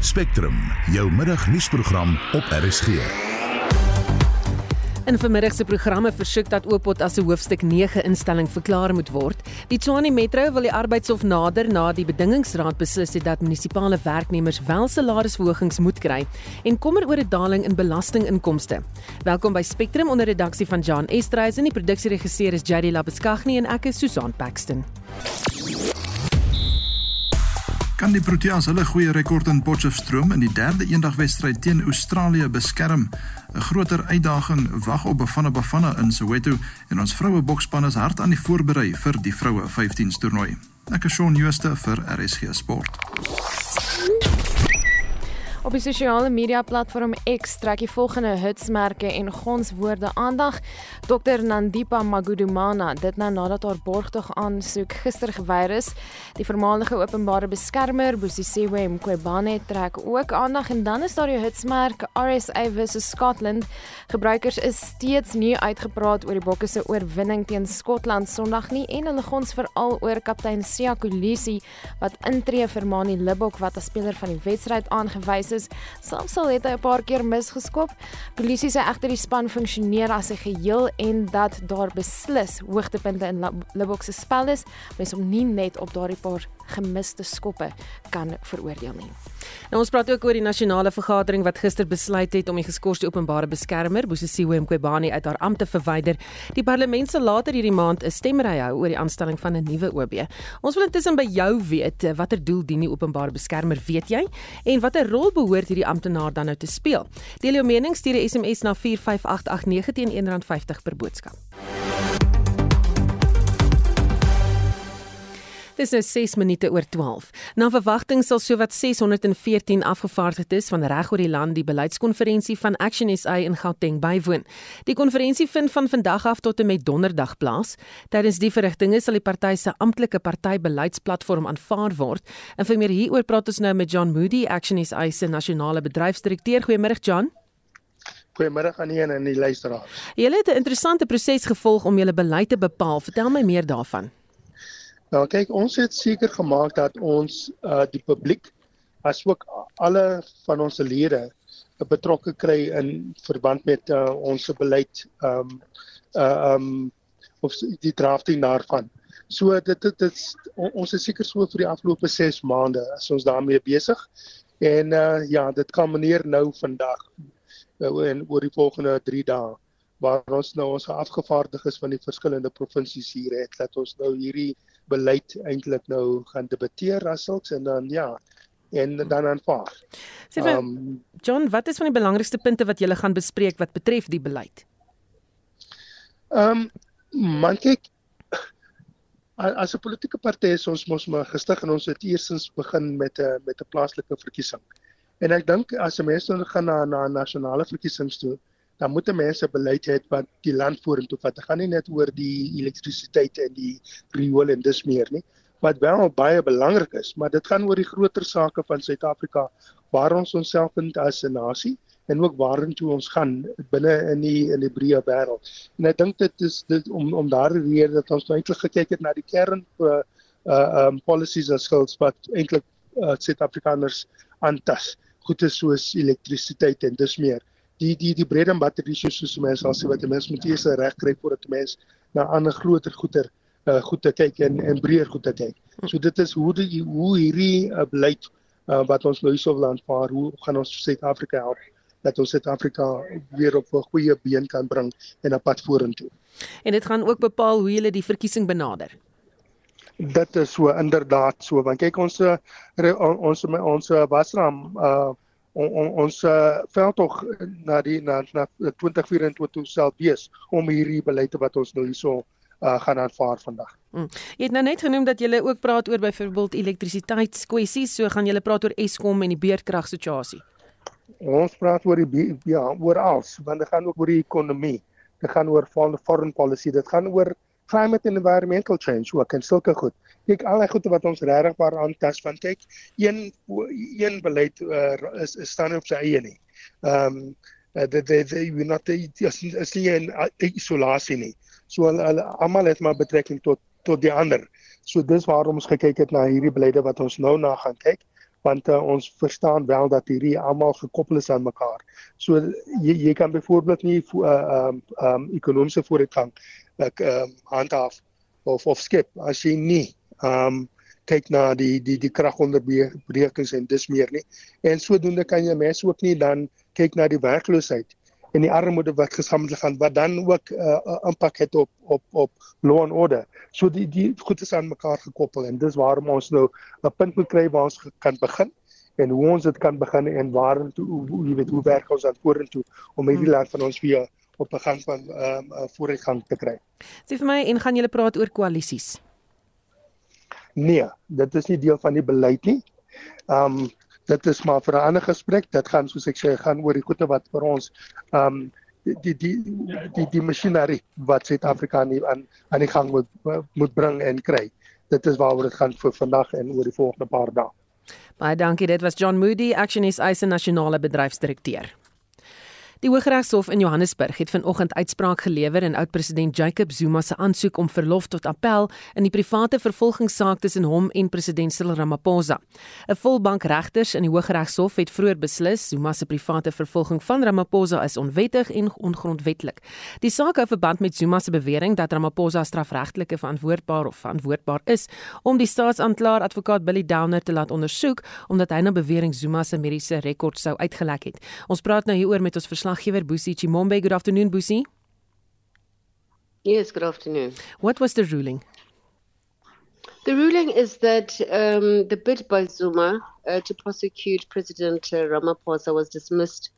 Spectrum, jou middagnuusprogram op RSG. In vermiddag se programme versoek dat Oopot as 'n hoofstuk 9 instelling verklaar moet word. Die Tshwane Metro wil die arbeidshof nader na die bedingingsraad beslis het dat munisipale werknemers wel salarisverhogings moet kry en kommer oor 'n daling in belastinginkomste. Welkom by Spectrum onder redaksie van Jan Estreisen en die produksieregisseur is Jady Labuskaghni en ek is Susan Paxton. Kan die Proteas hulle goeie rekord in Potchefstroom in die derde eendagwedstryd teen Australië beskerm? 'n Groter uitdaging wag op Bafana Bafana in Soweto en ons vroue boksspan is hard aan die voorberei vir die vroue 15s toernooi. Ek is Shaun Jooste vir RSG Sport. Op die sosiale media platform X trek die volgende hitsmerke en gonswoorde aandag. Dr Nandipa Magudumana, dit nou nadat haar borgtog aansoek gister geweier is. Die voormalige openbare beskermer, Bosisiwe Mqobane, trek ook aandag en dan is daar die hitsmerk RSA versus Scotland. Gebruikers is steeds nie uitgepraat oor die Bokke se oorwinning teen Skotland Sondag nie en hulle gons veral oor kaptein Sia Kolisi wat intree vir Mani Libbok wat as speler van die wedstryd aangewys is. Samsel het hy 'n paar keer misgeskop. Polisie sê egter die span funksioneer as 'n geheel en dat daar beslis hoogtepunte in Libbok se spel is, mens om nie net op daardie paar gemiste skoppe kan veroordeel nie. Nou ons praat ook oor die nasionale vergadering wat gister besluit het om die geskorste openbare beskermer, Bosisiwe Mqobani uit haar ampt te verwyder. Die parlement sal later hierdie maand 'n stemry hou oor die aanstelling van 'n nuwe OB. Ons wil intussen by jou weet watter doel dien die openbare beskermer, weet jy? En watter rol behoort hierdie amptenaar dan nou te speel? Deel jou mening stuur 'n SMS na 45889 teen R1.50 per boodskap. Dis nou 6 minute oor 12. Na verwagting sal sowat 614 afgevaardigdes van reg oor die land die beleidskonferensie van Action SA in Gauteng bywoon. Die konferensie vind van vandag af tot en met donderdag plaas. Tydens die verrigtinge sal die party se amptelike partybeleidsplatform aanvaar word. En vir meer hieroor praat ons nou met John Moody, Action SA se nasionale bedryfsdirekteur. Goeiemôre John. Goeiemôre aan u en die luisteraars. Julle het 'n interessante proses gevolg om julle beleid te bepaal. Vertel my meer daarvan. Nou kyk, ons het seker gemaak dat ons uh die publiek asook alle van ons lede betrokke kry in verband met uh ons beleid um uh um of die drafting daarvan. So dit dit dit ons is seker so vir die afgelope 6 maande as ons daarmee besig. En uh ja, dit kan meneer nou vandag uh, en oor die volgende 3 dae waar ons nou ons afgevaardiges van die verskillende provinsies hier het dat ons nou hierdie beleid eintlik nou gaan debatteer rassels en dan ja en dan aanvaar. Sê vir um, John, wat is van die belangrikste punte wat julle gaan bespreek wat betref die beleid? Ehm um, man kyk as 'n politieke party is ons mos maar gestig en ons het eersins begin met 'n met 'n plaaslike verkiesing. En ek dink as 'n mens nou gaan na na nasionale verkiesings toe, dan moet mense beleid hê wat die land vorentoe vat. Dit gaan nie net oor die elektrisiteit en die riool en dis meer nie. Wat wel baie belangrik is, maar dit gaan oor die groter sake van Suid-Afrika waar ons onsself vind as 'n nasie en ook waartoe ons gaan binne in die in die breë wêreld. En ek dink dit is dit om om daardie rede dat ons nou eintlik gekyk het na die kern uh uh um policies as skills wat eintlik uh, Suid-Afrikaners aantas. Goede soos elektrisiteit en dis meer die die die breed en butter issues soos mense sal sê wat mense moet eers reg kry voordat mense na ander groter goeder uh, goed te kyk en en breër goed te kyk. So dit is hoe die hoe hierdie uh, beleid uh, wat ons nou hierso land vaar, hoe gaan ons Suid-Afrika help dat ons Suid-Afrika weer op 'n goeie been kan bring en 'n pad vorentoe. En dit gaan ook bepaal hoe jy die verkiesing benader. Dit is so inderdaad so want kyk ons ons ons ons wasram uh on, on, ons uh, veld tog na die na, na 2024 self wees om hierdie beleide wat ons nou hierso uh, gaan aanvaar vandag. Mm. Jy het nou net genoem dat jy ook praat oor byvoorbeeld elektrisiteitskwessies, so gaan jy praat oor Eskom en die beurtkragsituasie. Ons praat oor die ja, oor alles, want dit gaan ook oor die ekonomie. Dit gaan oor foreign policy, dit gaan oor climate and environmental change ook en sulke goed kyk al die goede wat ons regtig waar aantas van kyk een een beleid uh, is, is staan op sy eie nie. Ehm um, dat dit dit we not is nie in isolasie nie. So almal het maar betrekking tot tot die ander. So dis waarom ons gekyk het na hierdie beleide wat ons nou na gaan kyk want uh, ons verstaan wel dat hierdie almal gekoppel is aan mekaar. So jy jy kan byvoorbeeld nie ehm uh, um, um, ekonomiese vooruitgang ek ehm um, handhaaf of of skep as jy nie ehm um, kyk na die die die kragonderbrekings en dis meer nie. En sodoende kan jy mens ook nie dan kyk na die werkloosheid en die armoede wat gesamentlik gaan wat dan ook 'n uh, uh, impak het op op op law and order. So die die goed is aan mekaar gekoppel en dis waarom ons nou 'n punt moet kry waar ons kan begin en hoe ons dit kan begin en waartoe hoe jy weet hoe werk ons dan vorentoe om hierdie hmm. land van ons weer op 'n gang van ehm um, vooruitgang te kry. Sê vir my en gaan julle praat oor koalisies? Nee, dit is nie deel van die beleid nie. Ehm um, dit is maar vir 'n ander gesprek. Dit gaan soos ek sê gaan oor die goede wat vir ons ehm um, die die die die masjinerie wat Suid-Afrika aan aan aan die gang moet moet bring en kry. Dit is waaroor dit gaan vir vandag en oor die volgende paar dae. Baie dankie. Dit was John Moody, Actionis Eisen Nasionale Bedryfsdirekteur. Die Hooggeregshof in Johannesburg het vanoggend uitspraak gelewer in oud-president Jacob Zuma se aansoek om verlof tot appel in die private vervolgingssaak tussen hom en president Cyril Ramaphosa. 'n Volbank regters in die Hooggeregshof het vroeër beslis Zuma se private vervolging van Ramaphosa is onwettig en ongrondwetlik. Die saak hou verband met Zuma se bewering dat Ramaphosa strafregtelike verantwoordbaar of verantwoordbaar is om die staatsanklaer advokaat Billy Downer te laat ondersoek omdat hy na bewering Zuma se mediese rekord sou uitgelek het. Ons praat nou hieroor met ons verslaggewer Busi Chimombe. Good afternoon, Busi. Yes, good afternoon. What was the ruling? The ruling is that um, the bid by Zuma uh, to prosecute President uh, Ramaphosa was dismissed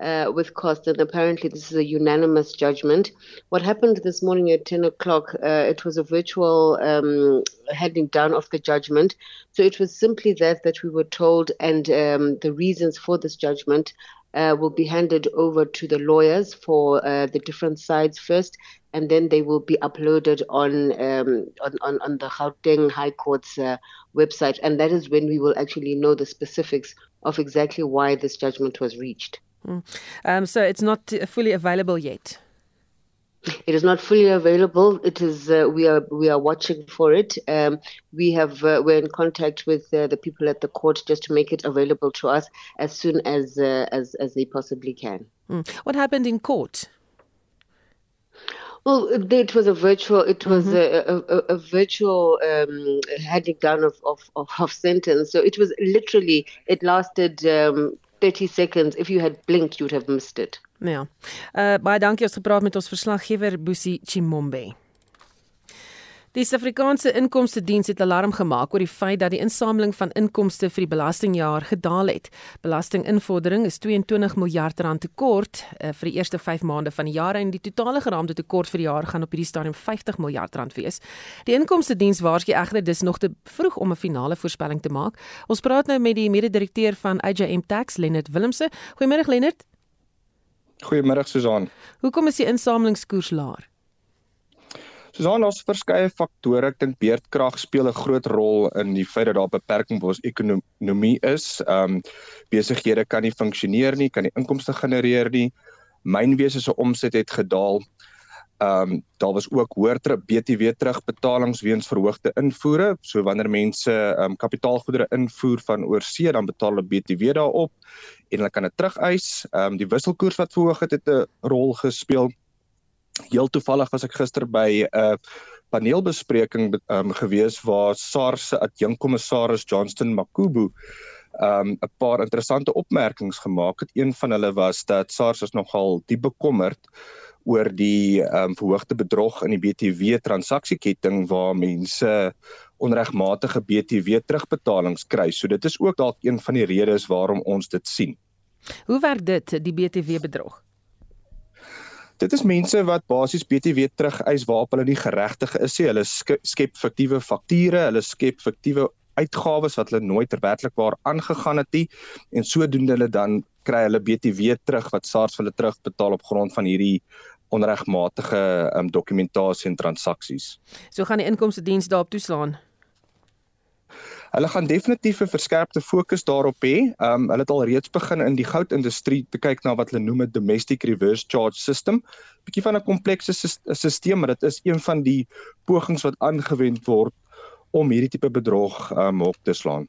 uh, with cost, and apparently this is a unanimous judgment. What happened this morning at 10 o'clock, uh, it was a virtual um, handing down of the judgment. So it was simply that that we were told, and um, the reasons for this judgment uh, will be handed over to the lawyers for uh, the different sides first, and then they will be uploaded on um, on, on, on, the Gauteng High Court's uh, website, and that is when we will actually know the specifics of exactly why this judgment was reached. Mm. Um, so it's not fully available yet. It is not fully available. It is uh, we are we are watching for it. Um, we have uh, we're in contact with uh, the people at the court just to make it available to us as soon as uh, as as they possibly can. Mm. What happened in court? Well, it was a virtual. It was mm-hmm. a, a, a, virtual um, handing down of, of, of, of sentence. So it was literally. It lasted um, 30 seconds. If you had blinked, you'd have missed it. Ja. Uh baie dankie ons gepraat met ons verslaggewer Boesie Chimombe. Die Suid-Afrikaanse Inkomste Diens het alarm gemaak oor die feit dat die insameling van inkomste vir die belastingjaar gedaal het. Belastinginvordering is 22 miljard rand tekort uh, vir die eerste 5 maande van die jaar en die totale geraamde tekort vir die jaar gaan op hierdie stadium 50 miljard rand wees. Die Inkomste Diens waarsku egter dis nog te vroeg om 'n finale voorspelling te maak. Ons praat nou met die mede-direkteur van AJM Tax, Lennard Willemse. Goeiemôre Lennard. Goeiemôre Susan. Hoekom is die insamelingskoers laag? Susan, daar's verskeie faktore. Ek dink beerdkrag speel 'n groot rol in die feit dat daar beperking op ons ekonomie is. Ehm um, besighede kan nie funksioneer nie, kan nie inkomste genereer nie. Mynwese se omset het gedaal. Ehm um, daar was ook hoër BTW terugbetalings weens verhoogde invoere. So wanneer mense ehm um, kapitaalgoedere invoer van oorsee, dan betaal hulle BTW daarop en hulle kan dit terugeis. Ehm um, die wisselkoers wat verhoog het het 'n rol gespeel. Heel toevallig was ek gister by 'n uh, paneelbespreking um, gewees waar SARS se adjunkkommissaris Johnston Makubu um 'n paar interessante opmerkings gemaak het. Een van hulle was dat SARS is nogal diep bekommerd oor die um verhoogde bedrog in die BTW transaksieketting waar mense onregmatige BTW terugbetalings kry. So dit is ook dalk een van die redes waarom ons dit sien. Hoe werk dit die BTW bedrog? Dit is mense wat basies BTW terugeis waarop hulle nie geregtig is nie. Hulle skep fiktiewe fakture, hulle skep fiktiewe uitgawes wat hulle nooit werklikwaar aangegaan het nie en sodoende hulle dan kry hulle BTW terug wat SARS vir hulle terugbetaal op grond van hierdie onregmatige um, dokumentasie en transaksies. So gaan die inkomste diens daarop toeslaan. Hulle gaan definitief 'n verskerpte fokus daarop hê. Um hulle het al reeds begin in die goudindustrie te kyk na wat hulle noem 'n domestic reverse charge system. Bietjie van 'n komplekse stelsel, maar dit is een van die pogings wat aangewend word om hierdie tipe bedrog um, op te slaan.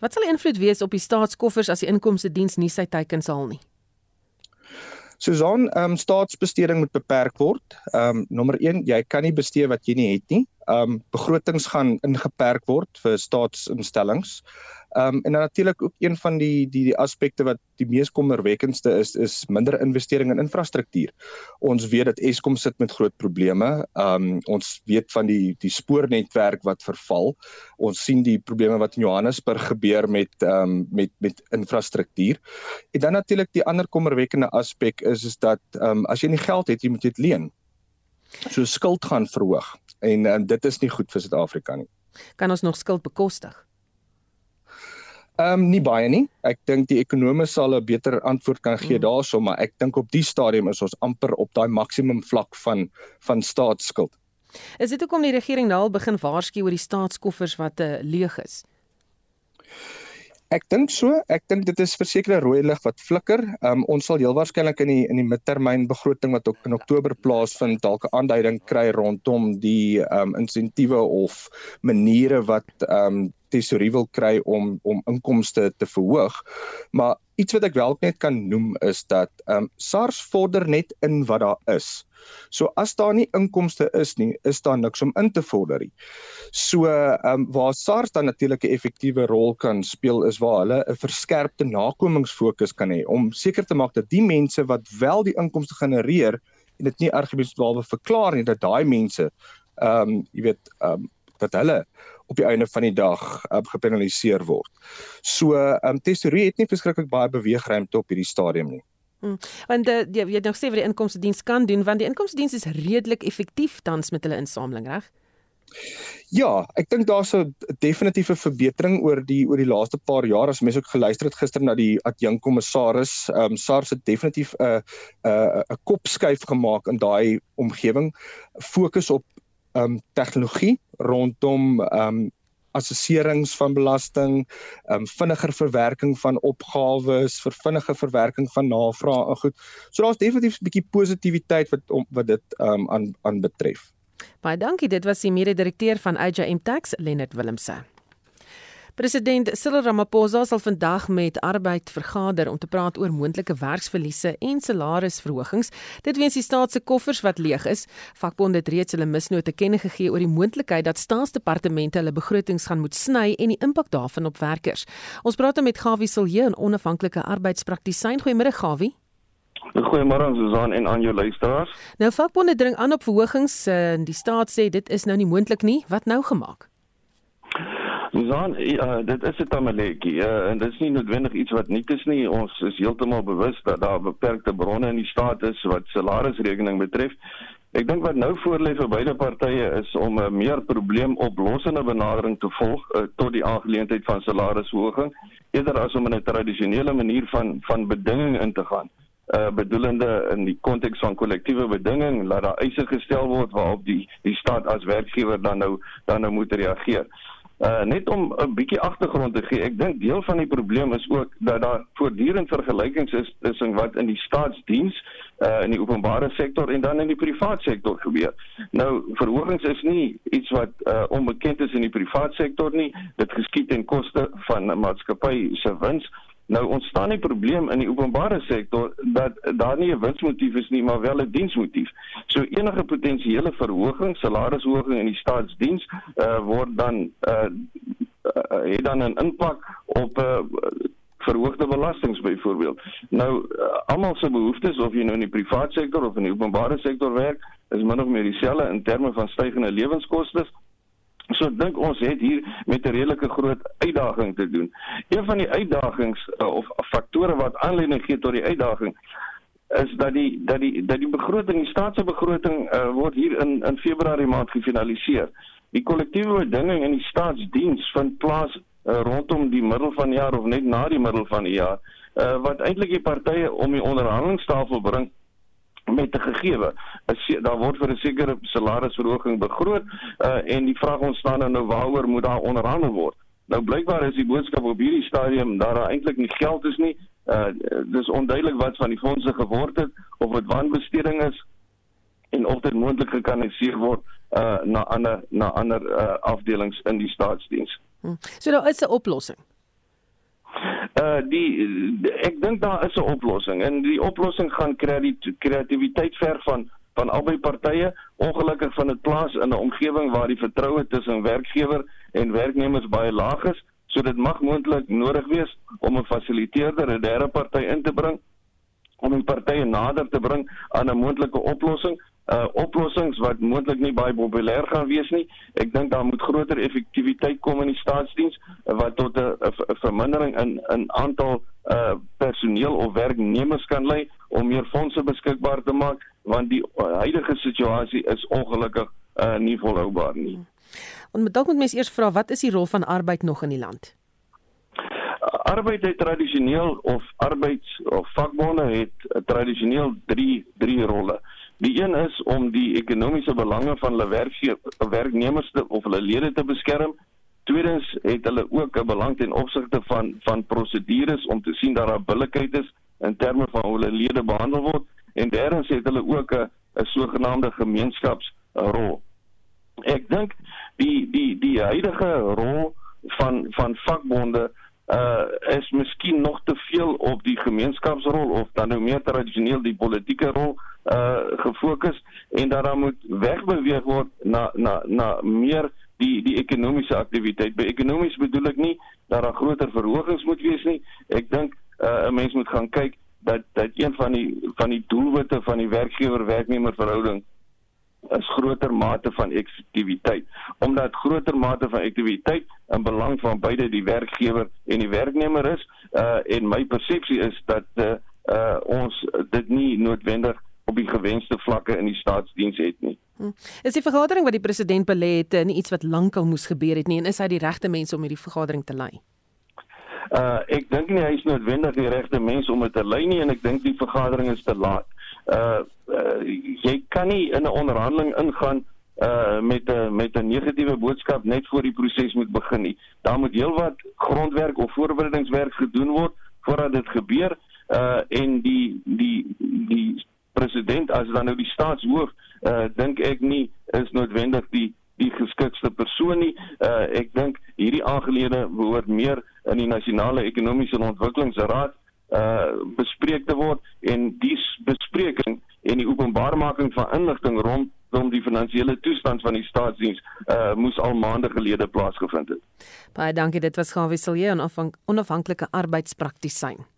Wat sal die invloed wees op die staatskoffers as die inkomste diens nie sy teikens haal nie? Susan, ehm um, staatsbesteding moet beperk word. Ehm um, nommer 1, jy kan nie bestee wat jy nie het nie. Ehm um, begrotings gaan ingeperk word vir staatsinstellings. Ehm um, en dan natuurlik ook een van die die die aspekte wat die mees kommerwekkendste is is minder investering in infrastruktuur. Ons weet dat Eskom sit met groot probleme. Ehm um, ons weet van die die spoornetwerk wat verval. Ons sien die probleme wat in Johannesburg gebeur met ehm um, met met infrastruktuur. En dan natuurlik die ander kommerwekkende aspek is is dat ehm um, as jy nie geld het, jy moet dit leen. So skuld gaan verhoog en um, dit is nie goed vir Suid-Afrika nie. Kan ons nog skuld bekostig? Ehm um, nie baie nie. Ek dink die ekonome sal 'n beter antwoord kan gee mm. daaroor, maar ek dink op die stadium is ons amper op daai maksimum vlak van van staatsskuld. Is dit hoekom die regering nou al begin waarsku oor die staatskoffers wat uh, leeg is? Ek dink so, ek dink dit is verseker 'n rooi lig wat flikker. Um, ons sal heel waarskynlik in die in die midtermyn begroting wat ook in Oktober plaasvind dalk 'n aanduiding kry rondom die um, insentiewe of maniere wat um, tesorie wil kry om om inkomste te verhoog. Maar iets wat ek wel net kan noem is dat ehm um, SARS vorder net in wat daar is. So as daar nie inkomste is nie, is daar niks om in te vorder nie. So ehm um, waar SARS dan natuurlik 'n effektiewe rol kan speel is waar hulle 'n verskerpte nakomingsfokus kan hê om seker te maak dat die mense wat wel die inkomste genereer en dit nie argumentswalwe verklaar nie dat daai mense ehm um, jy weet ehm um, dat hulle op die einde van die dag um, gepenaliseer word. So ehm um, tesorie het nie verskriklik baie beweegruimte op hierdie stadium nie. Hmm. Want uh, jy weet nog sê wat die inkomste diens kan doen want die inkomste diens is redelik effektief tans met hulle insameling, reg? Ja, ek dink daar's 'n definitiewe verbetering oor die oor die laaste paar jaar as mense ook geluister het gister na die adjunk kommissaris. Ehm um, SARS het definitief 'n 'n 'n kopskuif gemaak in daai omgewing. Fokus op um tegnologie rondom um assesserings van belasting, um vinniger verwerking van opgawes, vir vinniger verwerking van navrae en goed. So daar's definitief 'n bietjie positiwiteit wat om, wat dit um aan aan betref. Baie dankie. Dit was die mede-direkteur van AJM Tax, Leonard Willemse. President Cyril Ramaphosa sal vandag met arbeid vergader om te praat oor moontlike werksverliese en salarisverhogings. Dit weens die staat se koffers wat leeg is. Vakbonde het reeds hulle misnote kenne gegee oor die moontlikheid dat staatsdepartemente hulle begrotings gaan moet sny en die impak daarvan op werkers. Ons praat met Gawie Silje, 'n onafhanklike arbeidspraktisyn. Goeiemôre Gawie. Goeiemôre Susan en aan jou luisteraars. Nou vakbonde dring aan op verhogings en die staat sê dit is nou nie moontlik nie. Wat nou gemaak? Susan, uh, dit is 'n tamaletjie uh, en dit is nie noodwendig iets wat nie is nie. Ons is heeltemal bewus dat daar beperkte bronne in die staat is wat salarisrekening betref. Ek dink wat nou voorlê vir beide partye is om 'n meer probleemoplossende benadering te volg uh, tot die aangeleentheid van salarisverhoging eerder as om in 'n tradisionele manier van van bedinging in te gaan. Uh bedoelende in die konteks van kollektiewe bedinging laat daar eise gestel word waarop die die staat as werkgewer dan nou dan nou moet reageer. Uh net om 'n bietjie agtergrond te gee. Ek dink deel van die probleem is ook dat daar voortdurend vergelykings is tussen wat in die staatsdiens uh in die openbare sektor en dan in die privaat sektor gebeur. Nou verhogings is nie iets wat uh onbekend is in die privaat sektor nie. Dit geskied ten koste van 'n maatskappy se wins. Nou ontstaan die probleem in die openbare sektor dat daar nie 'n winsmotief is nie, maar wel 'n diensmotief. So enige potensiële verhoging, salarisverhoging in die staatsdiens uh, word dan uh, het dan 'n impak op uh, verhoogde belastings byvoorbeeld. Nou uh, almal se behoeftes of jy nou in die privaat sektor of in die openbare sektor werk, is min of meer dieselfde in terme van stygende lewenskoste So ek dink ons het hier met 'n redelike groot uitdaging te doen. Een van die uitdagings uh, of faktore wat aanleiding gee tot die uitdaging is dat die dat die dat die begroting, die staatsbegroting uh, word hier in in Februarie maand gefinaliseer. Die kollektiewe bedinging in die staatsdiens vind plaas uh, rondom die middel van die jaar of net na die middel van die jaar uh, wat eintlik die partye om die onderhandelingstafel bring met 'n gegewe. Daar word vir 'n sekere salarisverhoging begroot uh, en die vraag ontstaan nou, nou waaroor moet daar onderhandel word. Nou blykbaar is die boodskap op hierdie stadium dat daar eintlik nie geld is nie. Uh dis onduidelik wat van die fondse geword het of dit wanbesteding is en of dit moontlik gekanaliseer word uh na ander na ander uh, afdelings in die staatsdiens. Hmm. So daar is 'n oplossing. Uh die, die ek dink daar is 'n oplossing en die oplossing gaan kreatiwiteit ver van van albei partye. Ongelukkig van dit plaas in 'n omgewing waar die vertroue tussen werkgewer en werknemers baie laag is so dit mag moontlik nodig wees om 'n fasiliteerder 'n derde party in te bring om die partye nader te bring aan 'n moontlike oplossing uh oplossings wat moontlik nie baie populêr gaan wees nie. Ek dink daar moet groter effektiwiteit kom in die staatsdiens uh, wat tot 'n vermindering in in aantal uh personeel of werknemers kan lei om meer fondse beskikbaar te maak want die uh, huidige situasie is ongelukkig uh nie volhoubaar nie. En met dalk moet mens eers vra wat is die rol van arbeid nog in die land? Arbeid het tradisioneel of arbeids of vakbonde het tradisioneel 3 3 rolle. Die een is om die ekonomiese belange van hulle werknemers te, of hulle lede te beskerm. Tweedens het hulle ook 'n belang ten opsigte van van prosedures om te sien dat daar billikheid is in terme van hoe hulle lede behandel word en derdens het hulle ook 'n 'n sogenaamde gemeenskapsrol. Ek dink die die die huidige rol van van vakbonde uh is miskien nog te veel op die gemeenskapsrol of dan nou meer tradisioneel die politieke rol uh gefokus en dat daar moet wegbeweeg word na na na meer die die ekonomiese aktiwiteit. By ekonomies bedoel ek nie dat daar groter verhogings moet wees nie. Ek dink uh 'n mens moet gaan kyk dat dat een van die van die doelwitte van die werkgewer-werknemer verhouding is groter mate van effektiwiteit omdat groter mate van effektiwiteit in belang van beide die werkgewer en die werknemer is uh, en my persepsie is dat uh, uh, ons dit nie noodwendig op die gewenste vlakke in die staatsdiens het nie. Hm. Is die vergadering wat die president belê het uh, nie iets wat lankal moes gebeur het nie en is hy die regte mens om hierdie vergadering te lei? Uh ek dink nie hy is noodwendig die regte mens om dit te lei nie en ek dink die vergadering is te laat uh, uh jy kan nie in 'n onderhandeling ingaan uh met 'n met 'n negatiewe boodskap net voor die proses moet begin nie. Daar moet heelwat grondwerk of voorbereidingswerk gedoen word voordat dit gebeur uh en die die die president as dan nou die staatshoof uh dink ek nie is noodwendig die die geskikste persoon nie. Uh ek dink hierdie aangelede behoort meer in die nasionale ekonomiese ontwikkelingsraad uh bespreek te word en die bespreking en die openbaarmaking van inligting rondom die finansiële toestand van die staatsdiens uh moes al maande gelede plaasgevind het. Baie dankie, dit was Gawie Silje, 'n onafhanklike arbeidspraktisyn.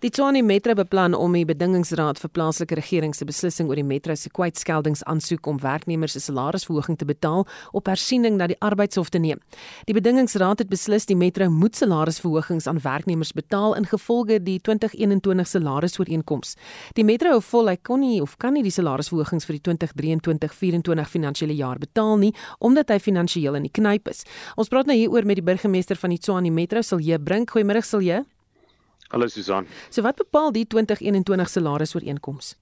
Die Tshwane Metro beplan om die bedingingsraad vir plaaslike regering se beslissing oor die metro se kwytskeldings aansoek om werknemers se salarisverhoging te betaal op hersiening na die arbeidshof te neem. Die bedingingsraad het beslis die metro moet salarisverhogings aan werknemers betaal in gevolge die 2021 salarisooreenkoms. Die metro hou vol hy kon nie of kan nie die salarisverhogings vir die 2023-24 finansiële jaar betaal nie omdat hy finansiëel in die knyp is. Ons praat nou hieroor met die burgemeester van die Tshwane Metro, Silje Brink. Goeiemôre Silje. Hallo Susan. So wat bepaal die 2021 salarisooreenkoms?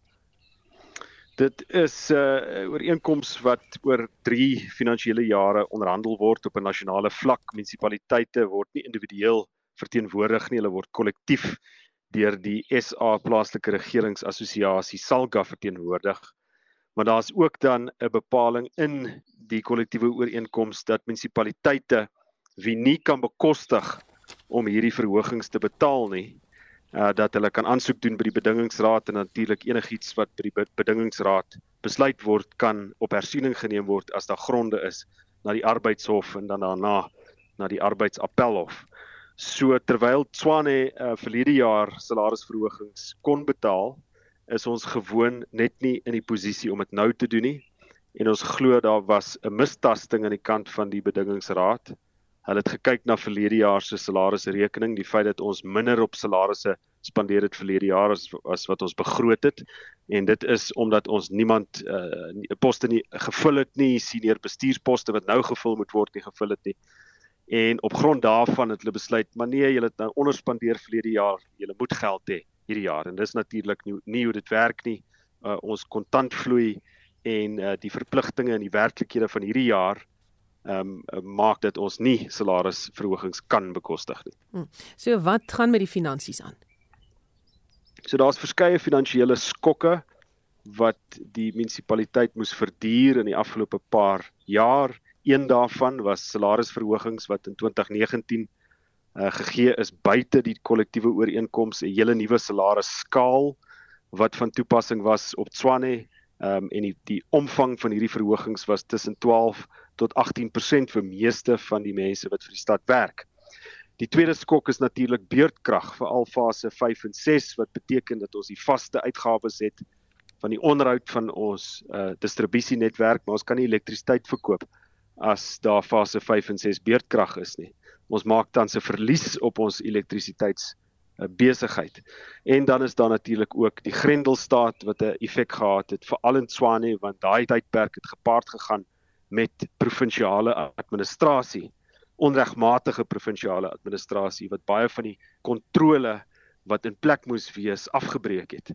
Dit is 'n uh, ooreenkoms wat oor 3 finansiële jare onderhandel word op 'n nasionale vlak. Munisipaliteite word nie individueel verteenwoordig nie, hulle word kollektief deur die SA plaaslike regeringsassosiasie SALGA verteenwoordig. Maar daar's ook dan 'n bepaling in die kollektiewe ooreenkoms dat munisipaliteite wie nie kan bekostig om hierdie verhogings te betaal nie uh dat hulle kan aansoek doen by die bedingingsraad en natuurlik enigiets wat by die bedingingsraad besluit word kan op hersiening geneem word as daar gronde is na die arbeidshof en dan daarna na die arbeidsappelhof. So terwyl Tswane uh verlede jaar salarisverhogings kon betaal, is ons gewoon net nie in die posisie om dit nou te doen nie en ons glo daar was 'n mistasting aan die kant van die bedingingsraad Hulle het gekyk na verlede jaar se salarisrekening, die feit dat ons minder op salarisse spandeer het verlede jaar as as wat ons begroot het en dit is omdat ons niemand uh poste nie gevul het nie, senior bestuursposte wat nou gevul moet word nie gevul het nie. En op grond daarvan het hulle besluit, maar nee, julle het nou onderspandeer verlede jaar, julle moet geld hê hierdie jaar en dis natuurlik nie, nie hoe dit werk nie. Uh ons kontantvloei en uh die verpligtinge en die werklikhede van hierdie jaar ehm um, maak dit ons nie salarisverhogings kan bekostig nie. Hmm. So wat gaan met die finansies aan? So daar's verskeie finansiële skokke wat die munisipaliteit moes verduur in die afgelope paar jaar. Een daarvan was salarisverhogings wat in 2019 uh, gegee is buite die kollektiewe ooreenkoms 'n hele nuwe salarisskaal wat van toepassing was op Tswane um, en die die omvang van hierdie verhogings was tussen 12 tot 18% vir meeste van die mense wat vir die stad werk. Die tweede skok is natuurlik beurtkrag vir al fase 5 en 6 wat beteken dat ons die vaste uitgawes het van die onderhoud van ons uh, distribusienetwerk, maar ons kan nie elektrisiteit verkoop as daar fase 5 en 6 beurtkrag is nie ons maak dan se verlies op ons elektrisiteits uh, besigheid. En dan is daar natuurlik ook die Grendelstaat wat 'n effek gehad het veral in Tshwane want daai tydperk het gepaard gegaan met provinsiale administrasie, onregmatige provinsiale administrasie wat baie van die kontrole wat in plek moes wees afgebreek het.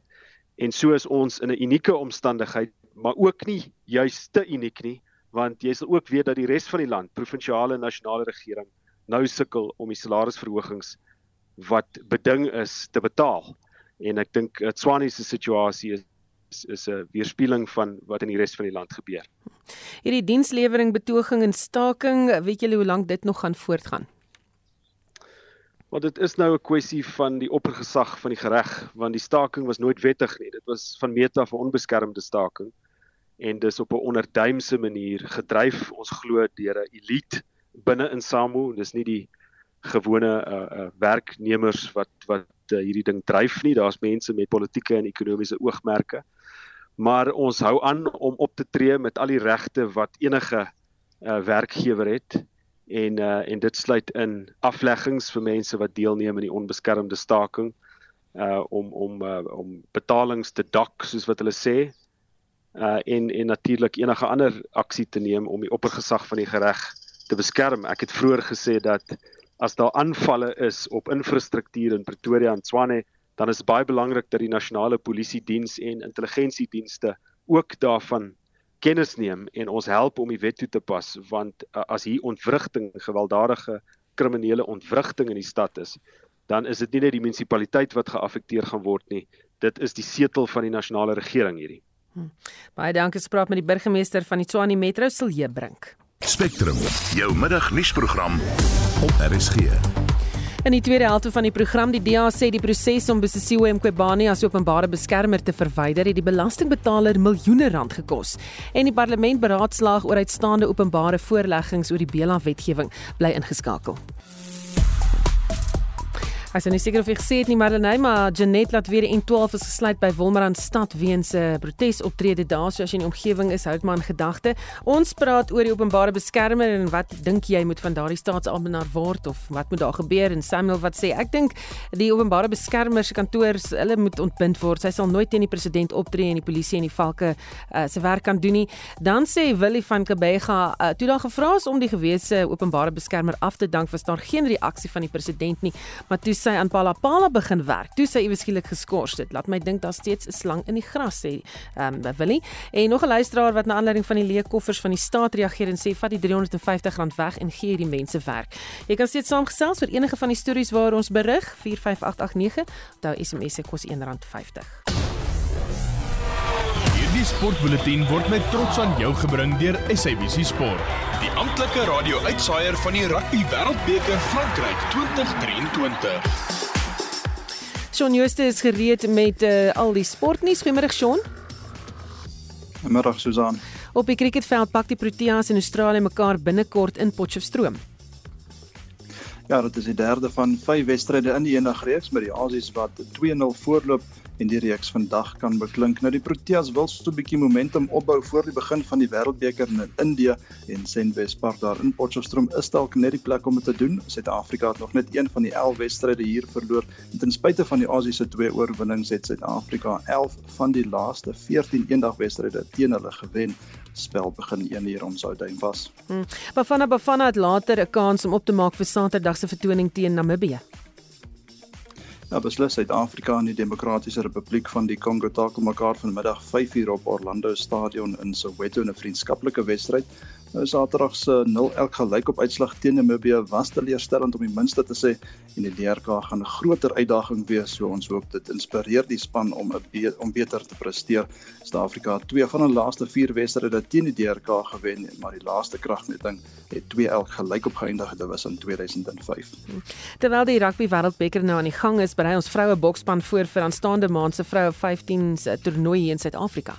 En so is ons in 'n unieke omstandigheid, maar ook nie juis te uniek nie, want jy sal ook weet dat die res van die land, provinsiale en nasionale regering nou sukkel om die salarisverhogings wat beding is te betaal. En ek dink Tswane se situasie is is 'n weerspieëling van wat in die res van die land gebeur. Hierdie dienslewering betoging en staking, weet julle hoe lank dit nog gaan voortgaan? Want dit is nou 'n kwessie van die oppergesag van die reg, want die staking was nooit wettig nie. Dit was van af 'n onbeskermde staking en dis op 'n onderduimse manier gedryf. Ons glo deur 'n elite binne in SAMU, dis nie die gewone uh, uh werknemers wat wat uh, hierdie ding dryf nie. Daar's mense met politieke en ekonomiese oogmerke. Maar ons hou aan om op te tree met al die regte wat enige uh werkgewer het en uh en dit sluit in afleggings vir mense wat deelneem aan die onbeskermde staking uh om om uh, om betalings te dak soos wat hulle sê uh en en natuurlik enige ander aksie te neem om die oppergesag van die reg te beskerm. Ek het vroeër gesê dat as daar aanvalle is op infrastruktuur in Pretoria en Tshwane, dan is baie belangrik dat die nasionale polisie diens en intelligensiedienste ook daarvan kennis neem en ons help om die wet toe te pas want uh, as hier ontwrigting, gewelddadige kriminele ontwrigting in die stad is, dan is dit nie net die munisipaliteit wat geaffekteer gaan word nie, dit is die setel van die nasionale regering hierdie. Hm. Baie dankie gespreek met die burgemeester van die Tshwane Metro Silje Brink. Spectrum, jou middagnuusprogram op RSG. In die tweede helfte van die program die DA sê die proses om Busisiwe Mqobane as openbare beskermer te verwyder het die belastingbetaler miljoene rand gekos en die parlement beraadslaag oor uitstaande openbare voorleggings oor die Bela wetgewing bly ingeskakel. As jy nie seker of jy gesê het nie Marlenae, maar Janet laat weer in 12 is gesluit by Wolmaranstad stad weens 'n uh, protesoptrede daar, so as jy in die omgewing is, hou dit maar in gedagte. Ons praat oor die openbare beskermer en wat dink jy moet van daardie staatsamptenaar word of wat moet daar gebeur en Samuel wat sê ek dink die openbare beskermer se kantoor hulle moet ontbind word. Sy sal nooit teen die president optree en die polisie en die valke uh, se werk kan doen nie. Dan sê Willie van Kabega, uh, toe daar gevra is om die gewese openbare beskermer af te dank, was daar geen reaksie van die president nie, maar toe sy aan Palapala begin werk, toe sy iewes skielik geskort het. Laat my dink daar steeds 'n slang in die gras sê, ehm um, Willie. En nog 'n luisteraar wat na aanleiding van die leë koffers van die staat reageer en sê vat die R350 weg en gee hierdie mense werk. Jy kan steeds saamgesels oor enige van die stories waar ons berig 45889. Onthou SMS se kos R1.50. Die sportbulletin word met trots aan jou gebring deur SABC Sport die amptelike radio-uitsaier van die Rugby Wêreldbeker Frankryk 2023. Shaun Jooste is gereed met uh, al die sportnuus. Goeiemôre Shaun. Goeiemôre Susan. Op die cricketveld pak die Proteas in Australië mekaar binnekort in Potchefstroom. Ja, dit is die derde van 5 wedstryde in die eendagreeks met die Aussies wat 2-0 voorloop en die reeks vandag kan beklink. Nou die Proteas wil so 'n bietjie momentum opbou voor die begin van die Wêreldbeker in Indië en Senwes Park daar in Potchefstroom is dalk net die plek om dit te doen. Suid-Afrika het nog net een van die 11 wedstryde hier verloor. En ten spyte van die Aussies se twee oorwinnings het Suid-Afrika 11 van die laaste 14 eendagwedstryde teen hulle gewen spel begin 1 uur om Southampton vas. Hmm. Bafana Bafana het later 'n kans om op te maak vir Saterdag se vertoning teen Namibië. Ja, beslis Suid-Afrika en die Demokratiese Republiek van die Kongo takel mekaar vanmiddag 5uur op Orlando Stadion in Soweto in 'n vriendskaplike wedstryd. Saterdag se 0-1 gelykop uitslag teen Namibië was teleurstellend om die minste te sê en die DRK gaan 'n groter uitdaging wees, so ons hoop dit inspireer die span om be om beter te presteer. Suid-Afrika het twee van hulle laaste 4 wedstryde teen die DRK gewen, maar die laaste kragmeting het 2-1 gelykop geëindig, dit was in 2005. Terwyl die rugby wêreldbeker nou aan die gang is, berei ons vroue boksspan voor vir aanstaande maand se vroue 15 se toernooi in Suid-Afrika.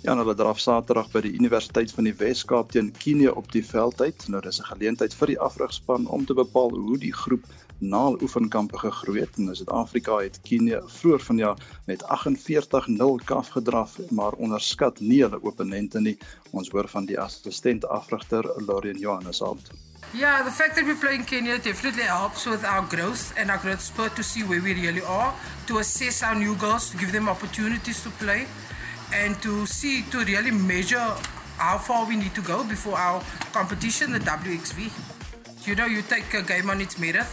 Ja, hulle draf Saterdag by die Universiteit van die Wes-Kaap teen Kenia op die veldtyd. Nou dis 'n geleentheid vir die afrigspan om te bepaal hoe die groep na oefenkampe gegroei het. In Suid-Afrika het Kenia vroeër vanjaar met 48-0 kaf gedraf, maar onderskat nie hulle opponente nie. Ons hoor van die assistent afrigter Lorien Johannes Abt. Yeah, the fact that we're playing Kenya definitely helps with our growth and our growth spurt to see where we really are, to assess our new girls, to give them opportunities to play. And to see to really measure how far we need to go before our competition, the WXV. You know, you take a game on its merit,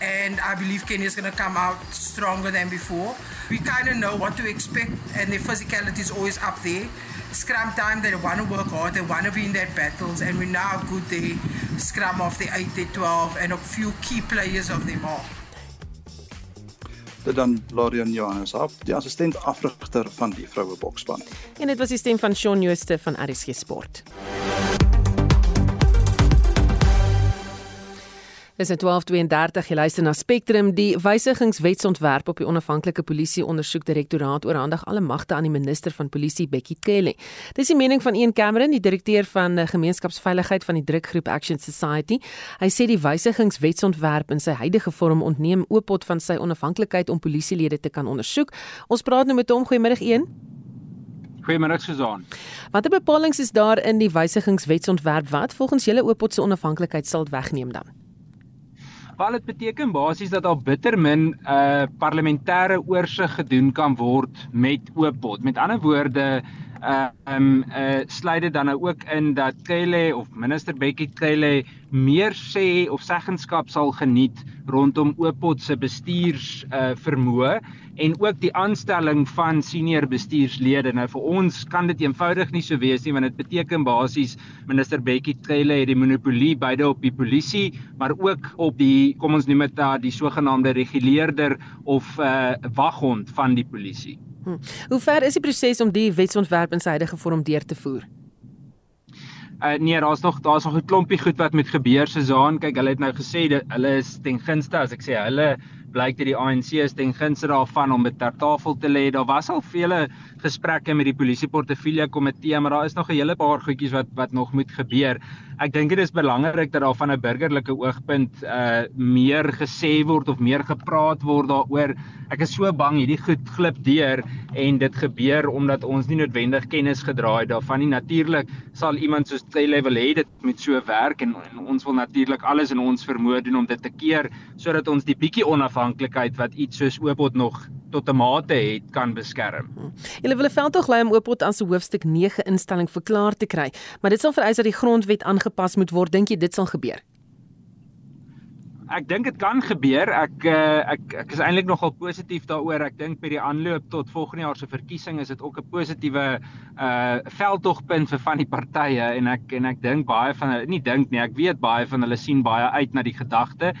and I believe Kenya is going to come out stronger than before. We kind of know what to expect, and their physicality is always up there. Scrum time, they want to work hard, they want to be in their battles, and we how good the scrum of the 8, the 12, and a few key players of them are. Dit dan Lorian Johannes op die assistent afrigter van die vroue boksspan. En dit was die stem van Shaun Jooste van RSG Sport. Dis 12:32 jy luister na Spectrum die wysigingswetsontwerp op die onafhanklike polisie ondersoekdirektoraat oorhandig alle magte aan die minister van polisie Bekkie Cele. Dis die mening van Ian Cameron die direkteur van gemeenskapsveiligheid van die drukgroep Action Society. Hy sê die wysigingswetsontwerp in sy huidige vorm ontneem Oopot van sy onafhanklikheid om polisielede te kan ondersoek. Ons praat nou met hom goeiemôre een. Goeiemôre Susan. Watter bepalinge is daar in die wysigingswetsontwerp wat volgens julle Oopot se onafhanklikheid sal wegneem dan? Wel dit beteken basies dat daar bitter min 'n uh, parlementêre oorsig gedoen kan word met Oopot. Met ander woorde, uh um uh sluit dit dan nou ook in dat Kele of minister Bekkie Kele meer sê of seggenskap sal geniet rondom Oopot se bestuurs uh vermoë en ook die aanstelling van senior bestuurslede. Nou vir ons kan dit eenvoudig nie so wees nie want dit beteken basies minister Bekkie Cele het die monopolie beide op die polisie, maar ook op die kom ons noem dit da die sogenaamde reguleerder of 'n uh, waghond van die polisie. Hm. Hoe ver is die proses om die wetsontwerp in sy huidige vorm deur te voer? Uh, nee, daar's nog daar's nog 'n klompie goed wat met gebeur se Zaan. Kyk, hulle het nou gesê dat hulle is ten gunste as ek sê hulle blyk dit die ANC is ten gunste daarvan om dit ter tafel te lê. Daar was al vele gesprekke met die polisie portefeulje komitee, maar daar is nog 'n hele paar goedjies wat wat nog moet gebeur. Ek dink dit is belangrik dat daar van 'n burgerlike oogpunt uh meer gesê word of meer gepraat word daaroor. Ek is so bang hierdie goed glip deur en dit gebeur omdat ons nie noodwendig kennis gedra het daarvan nie. Natuurlik sal iemand soos wil hê dit moet so werk en, en ons wil natuurlik alles in ons vermoë doen om dit te keer sodat ons die bietjie onafhanklikheid wat iets soos Oopot nog tot 'n mate het kan beskerm. Hulle wil 'n veldtog lei om Oopot aan se hoofstuk 9 instelling verklaar te kry, maar dit sal vereis dat die grondwet aangepas moet word. Dink jy dit sal gebeur? Ek dink dit kan gebeur. Ek uh, ek ek is eintlik nogal positief daaroor. Ek dink by die aanloop tot volgende jaar se verkiesing is dit ook 'n positiewe uh veldtogpunt vir van die partye en ek en ek dink baie van hulle nie dink nie, ek weet baie van hulle sien baie uit na die gedagte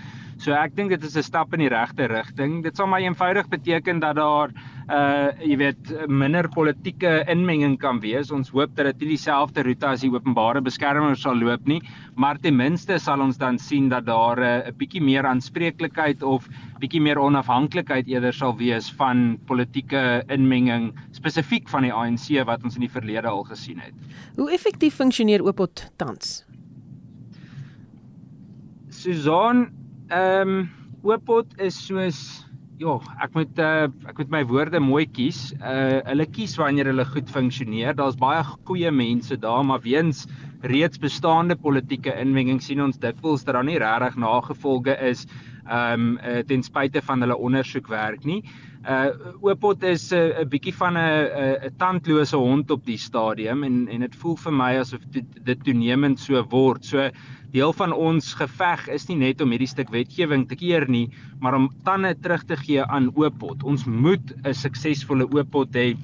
So ek dink dit is 'n stap in die regte rigting. Dit sal maar eenvoudig beteken dat daar uh jy weet minder politieke inmenging kan wees. Ons hoop dat dit nie dieselfde roete as die openbare beskermer sal loop nie, maar ten minste sal ons dan sien dat daar 'n uh, bietjie meer aanspreeklikheid of bietjie meer onafhanklikheid eerder sal wees van politieke inmenging spesifiek van die ANC wat ons in die verlede al gesien het. Hoe effektief funksioneer Oopot tans? Susan Ehm um, Oopot is soos ja, ek moet uh, ek moet my woorde mooi kies. Uh hulle kies wanneer hulle goed funksioneer. Daar's baie goeie mense daar, maar weens reeds bestaande politieke inmenging sien ons dikwels dat daar nie regtig nagevolge is ehm um, uh, ten spyte van hulle ondersoekwerk nie. Uh Oopot is 'n uh, 'n bietjie van 'n 'n tandlose hond op die stadium en en dit voel vir my asof dit, dit toenemend so word. So deel van ons geveg is nie net om hierdie stuk wetgewing te keer nie, maar om tande terug te gee aan Oopot. Ons moet 'n suksesvolle Oopot hê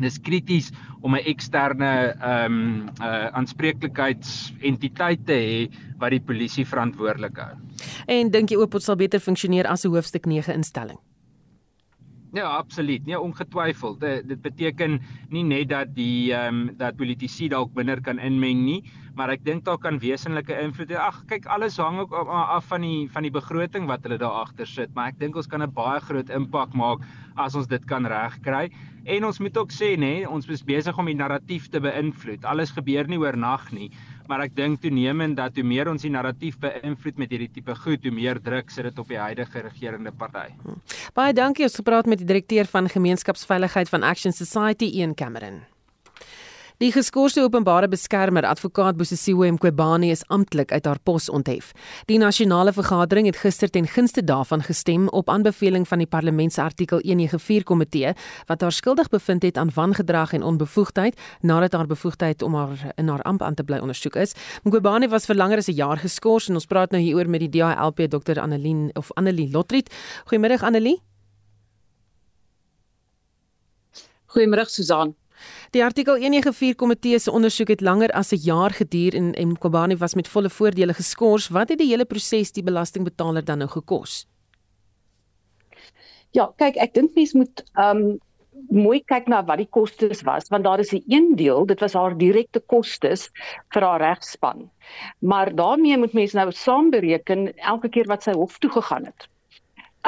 dis krities om 'n eksterne ehm um, uh aanspreeklikheidsentiteit te hê wat die polisie verantwoordelik hou. En dink jy Oopot sal beter funksioneer as 'n hoofstuk 9 instelling? Ja, absoluut. Nee, ongetwyfeld. Dit, dit beteken nie net dat die ehm um, dat politici dalk minder kan inmeng nie, maar ek dink daar kan wesenlike invloed hê. Ag, kyk, alles hang ook af van die van die begroting wat hulle daar agter sit, maar ek dink ons kan 'n baie groot impak maak as ons dit kan regkry. En ons moet ook sê, nê, ons is besig om die narratief te beïnvloed. Alles gebeur nie oornag nie maar ek dink toenemend dat hoe meer ons die narratief beïnvloed met hierdie tipe goed, hoe meer druk sit dit op die huidige regerende party. Baie dankie ons gepraat met die direkteur van gemeenskapsveiligheid van Action Society Ian Cameron. Die geskorste openbare beskermer advokaat Bosisiwe Mqobani is amptelik uit haar pos onthef. Die nasionale vergadering het gister ten gunste daarvan gestem op aanbeveling van die parlement se artikel 194 komitee wat haar skuldig bevind het aan wangedrag en onbevoegdheid nadat haar bevoegdheid om haar in haar amp aan te bly ondersoek is. Mqobani was vir langer as 'n jaar geskort en ons praat nou hieroor met die DHLP Dr Annelien of Annelie Lotriet. Goeiemôre Annelie. Goeiemôre Susan. Die artikel 194 komitee se ondersoek het langer as 'n jaar geduur en en Kobani was met volle voordele geskort. Wat het die hele proses die belastingbetaler dan nou gekos? Ja, kyk, ek dink mense moet um mooi kyk na wat die kostes was want daar is 'n een deel, dit was haar direkte kostes vir haar regspan. Maar daarmee moet mense nou saambereken elke keer wat sy hof toe gegaan het.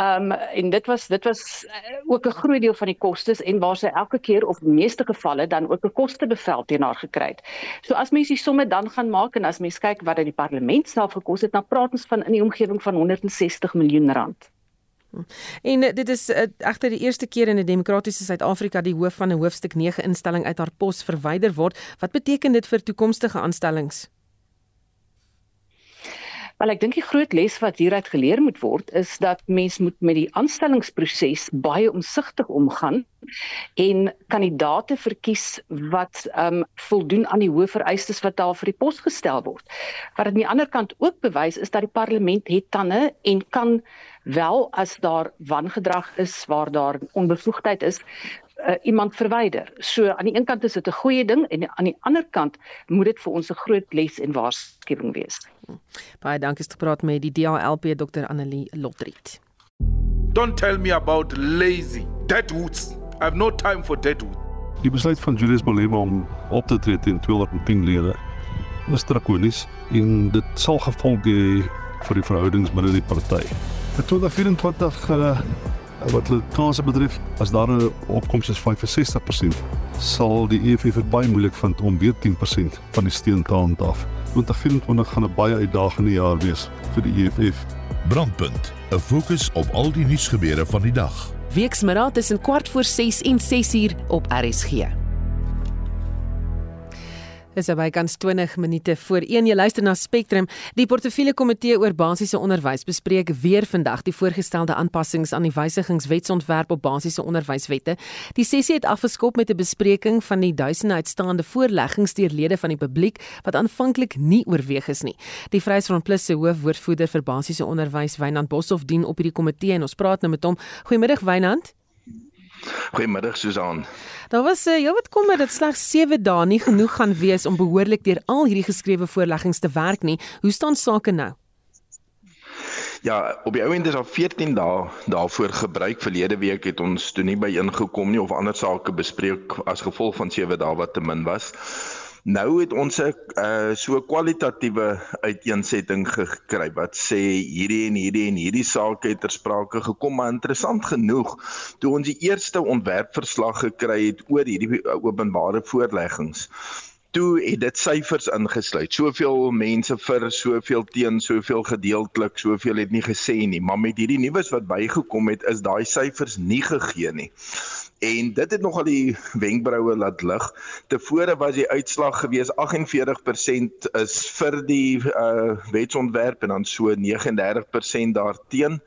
Ehm um, en dit was dit was uh, ook 'n groot deel van die kostes en waar sy elke keer of meeste gevalle dan ook 'n kostebevel teen haar gekry het. So as mens die somme dan gaan maak en as mens kyk wat dit die parlement self gekos het, dan praat ons van in die omgewing van 160 miljoen rand. En dit is uh, egter die eerste keer in 'n demokratiese Suid-Afrika die hoof van 'n hoofstuk 9 instelling uit haar pos verwyder word. Wat beteken dit vir toekomstige aanstellings? Wel ek dink die groot les wat hieruit geleer moet word is dat mens moet met die aanstellingsproses baie omsigtig omgaan en kandidate verkies wat ehm um, voldoen aan die hoë vereistes wat daar vir die pos gestel word. Wat aan die ander kant ook bewys is dat die parlement het tande en kan wel as daar wangedrag is waar daar onbevoegdheid is uh, iemand verwyder. So aan die een kant is dit 'n goeie ding en aan die ander kant moet dit vir ons 'n groot les en waarskuwing wees. Baie dankie het gepraat met die DHLP Dr Annelie Lotriet. Don't tell me about lazy deadwoods. I have no time for deadwood. Die besluit van Julius Malema om op te tree teen 210 lede is drakonies en dit sal gevolge hê vir die verhoudings binne die party. Vir 2024 uh, wat hulle kanse betref, as daar 'n opkoms is van 65%, sal die EFF dit baie moeilik vind om weer 10% van die steun te handhaaf. 2024 gaan 'n baie uitdagende jaar wees vir die EFF. Brandpunt, 'n fokus op al die nuusgebeure van die dag. Weksmiddag tussen kwart voor 6 en 6 uur op RSG. Dis naby kans 20 minute voor 1 jy luister na Spectrum. Die portefeulje komitee oor basiese onderwys bespreek weer vandag die voorgestelde aanpassings aan die wysigingswetsontwerp op basiese onderwyswette. Die sessie het afgeskop met 'n bespreking van die duisende uitstaande voorleggings deur lede van die publiek wat aanvanklik nie oorweeg is nie. Die Vryheidsfront Plus se hoofwoordvoerder vir basiese onderwys, Wynand Boshoff, dien op hierdie komitee en ons praat nou met hom. Goeiemiddag Wynand. Goeiemiddag Susan. Daar was uh, heelwat kommer dat slegs 7 dae nie genoeg gaan wees om behoorlik deur al hierdie geskrewe voorleggings te werk nie. Hoe staan sake nou? Ja, op die ouend is al 14 dae daarvoor gebruik. Verlede week het ons toe nie by ingekom nie of ander sake bespreek as gevolg van 7 dae wat te min was. Nou het ons 'n uh, so kwalitatiewe uiteensetting gekry wat sê hierdie en hierdie en hierdie sake het ter sprake gekom, maar interessant genoeg, toe ons die eerste ontwerpverslag gekry het oor hierdie openbare voorleggings, toe het dit syfers ingesluit. Soveel mense vir, soveel teen, soveel gedeeltelik, soveel het nie gesê nie, maar met hierdie nuus wat bygekom het, is daai syfers nie gegee nie en dit het nogal die wenkbroue laat lig. Tevore was die uitslag gewees 48% is vir die uh wetsontwerp en dan so 39% daarteen.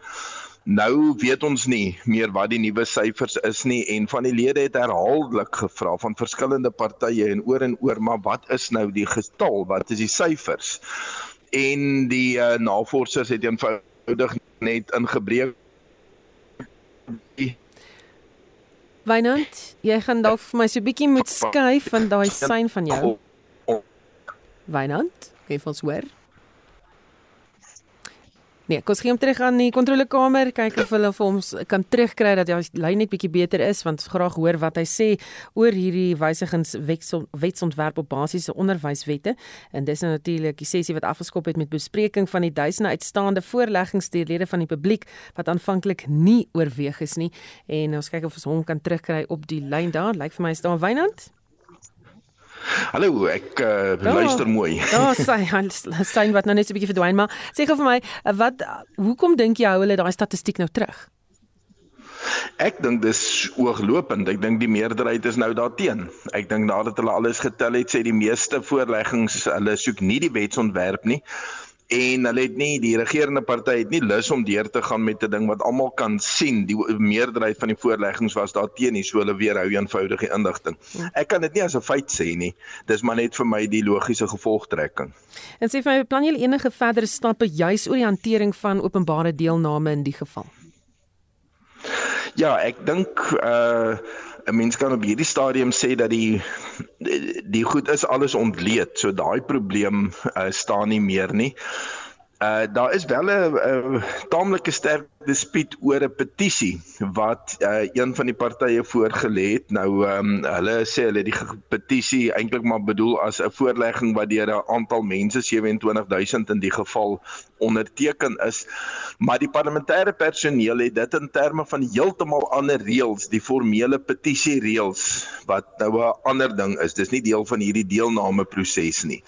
Nou weet ons nie meer wat die nuwe syfers is nie en van die lede het herhaaldelik gevra van verskillende partye en oor en oor maar wat is nou die getal? Wat is die syfers? En die uh, navorsers het eenvoudig net ingebreek Wynand, jy gaan dalk vir my so 'n bietjie moet skuif van daai sein van jou. Wynand, kan jy ons hoor? Nee, kos gee hom terug aan die kontrolekamer, kyk of hulle vir ons kan terugkry dat die lyn net bietjie beter is want graag hoor wat hy sê oor hierdie wysigings wetsontwerp op basiese onderwyswette. En dis nou natuurlik die sessie wat afgeskop het met bespreking van die duisende uitstaande voorleggings deur lede van die publiek wat aanvanklik nie oorweeg is nie. En ons kyk of ons hom kan terugkry op die lyn daar. Lyk vir my staan Wynand. Hallo, ek uh, Da, luister mooi. Daar sê hy sê wat nou net so 'n bietjie verdwyn, maar sê gou vir my, wat hoekom dink jy hou hulle daai statistiek nou terug? Ek dink dis ooglopend. Ek dink die meerderheid is nou daarteen. Ek dink nadat hulle alles getel het, sê die meeste voorleggings hulle soek nie die wetsontwerp nie en hulle het nie die regerende party het nie lus om deur te gaan met 'n ding wat almal kan sien die meerderheid van die voorleggings was daar teen nie so hulle weer hou eenvoudige inligting. Ek kan dit nie as 'n feit sê nie. Dis maar net vir my die logiese gevolgtrekking. En sê vir my, plan julle enige verdere stappe juis oor die hantering van openbare deelname in die geval? Ja, ek dink uh 'n mens kan op hierdie stadium sê dat die die, die goed is alles ontleed. So daai probleem uh, staan nie meer nie. Uh daar is wel 'n uh, taamlike sterk dispuut oor 'n petisie wat uh, een van die partye voorgelê het. Nou ehm um, hulle sê hulle die petisie eintlik maar bedoel as 'n voorlegging wat deur 'n aantal mense 27000 in die geval onderteken is. Maar die parlementêre personeel het dit in terme van heeltemal ander reëls, die formele petisie reëls wat nou 'n ander ding is. Dis nie deel van hierdie deelnameproses nie.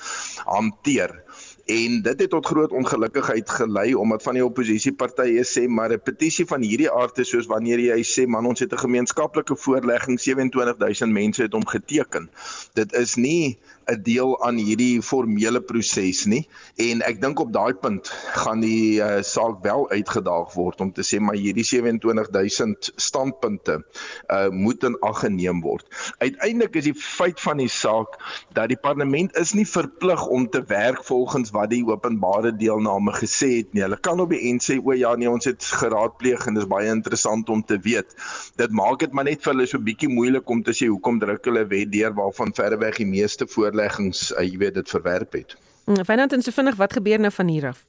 hanteer en dit het tot groot ongelukkigheid gelei omdat van die oppositiepartye sê maar 'n petisie van hierdie aard is soos wanneer jy sê man ons het 'n gemeenskaplike voorlegging 27000 mense het hom geteken. Dit is nie 'n deel aan hierdie formele proses nie en ek dink op daai punt gaan die uh, saak wel uitgedaag word om te sê maar hierdie 27000 standpunte uh, moet in ag geneem word. Uiteindelik is die feit van die saak dat die parlement is nie verplig om te werk volgens wat die openbare deelname gesê het nie. Hulle kan op die end sê o ja nee ons het geraadpleeg en dis baie interessant om te weet. Dit maak dit maar net vir hulle so bietjie moeilik om te sê hoekom druk hulle wet deur waarvan verreweg die meeste voorleggings uh, jy weet dit verwerp het. Fynand en so vinnig wat gebeur nou van hier af?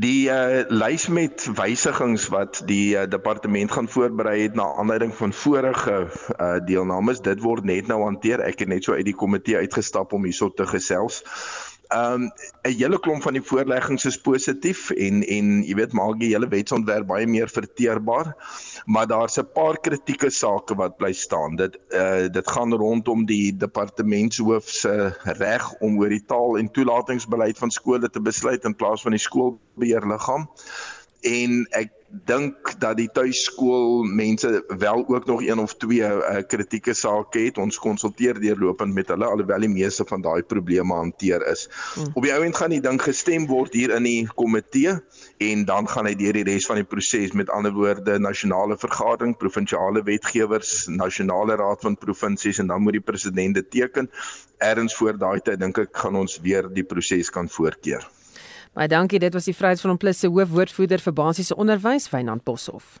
Die uh, lys met wysigings wat die uh, departement gaan voorberei het na aanleiding van vorige uh, deelnames, dit word net nou hanteer. Ek het net so uit die komitee uitgestap om hierso te gesels. Ehm um, 'n hele klomp van die voorleggings is positief en en jy weet maak die hele wetsontwerp baie meer verteerbaar. Maar daar's 'n paar kritieke sake wat bly staan. Dit uh dit gaan rondom die departementshoof se reg om oor die taal en toelatingsbeleid van skole te besluit in plaas van die skoolbeheerliggaam. En ek dink dat die tuiskool mense wel ook nog een of twee uh, kritieke sake het. Ons konsulteer deurlopend met hulle alhoewel die meeste van daai probleme hanteer is. Mm. Op die ouend gaan die ding gestem word hier in die komitee en dan gaan hy deur die res van die proses met ander woorde nasionale vergadering, provinsiale wetgewers, nasionale raad van provinsies en dan moet die president dit teken. Erns voor daai tyd dink ek gaan ons weer die proses kan voorkeer. Baie dankie. Dit was die Vryheid van Plus se hoofwoordvoerder vir basiese onderwys, Wynand Boshoff.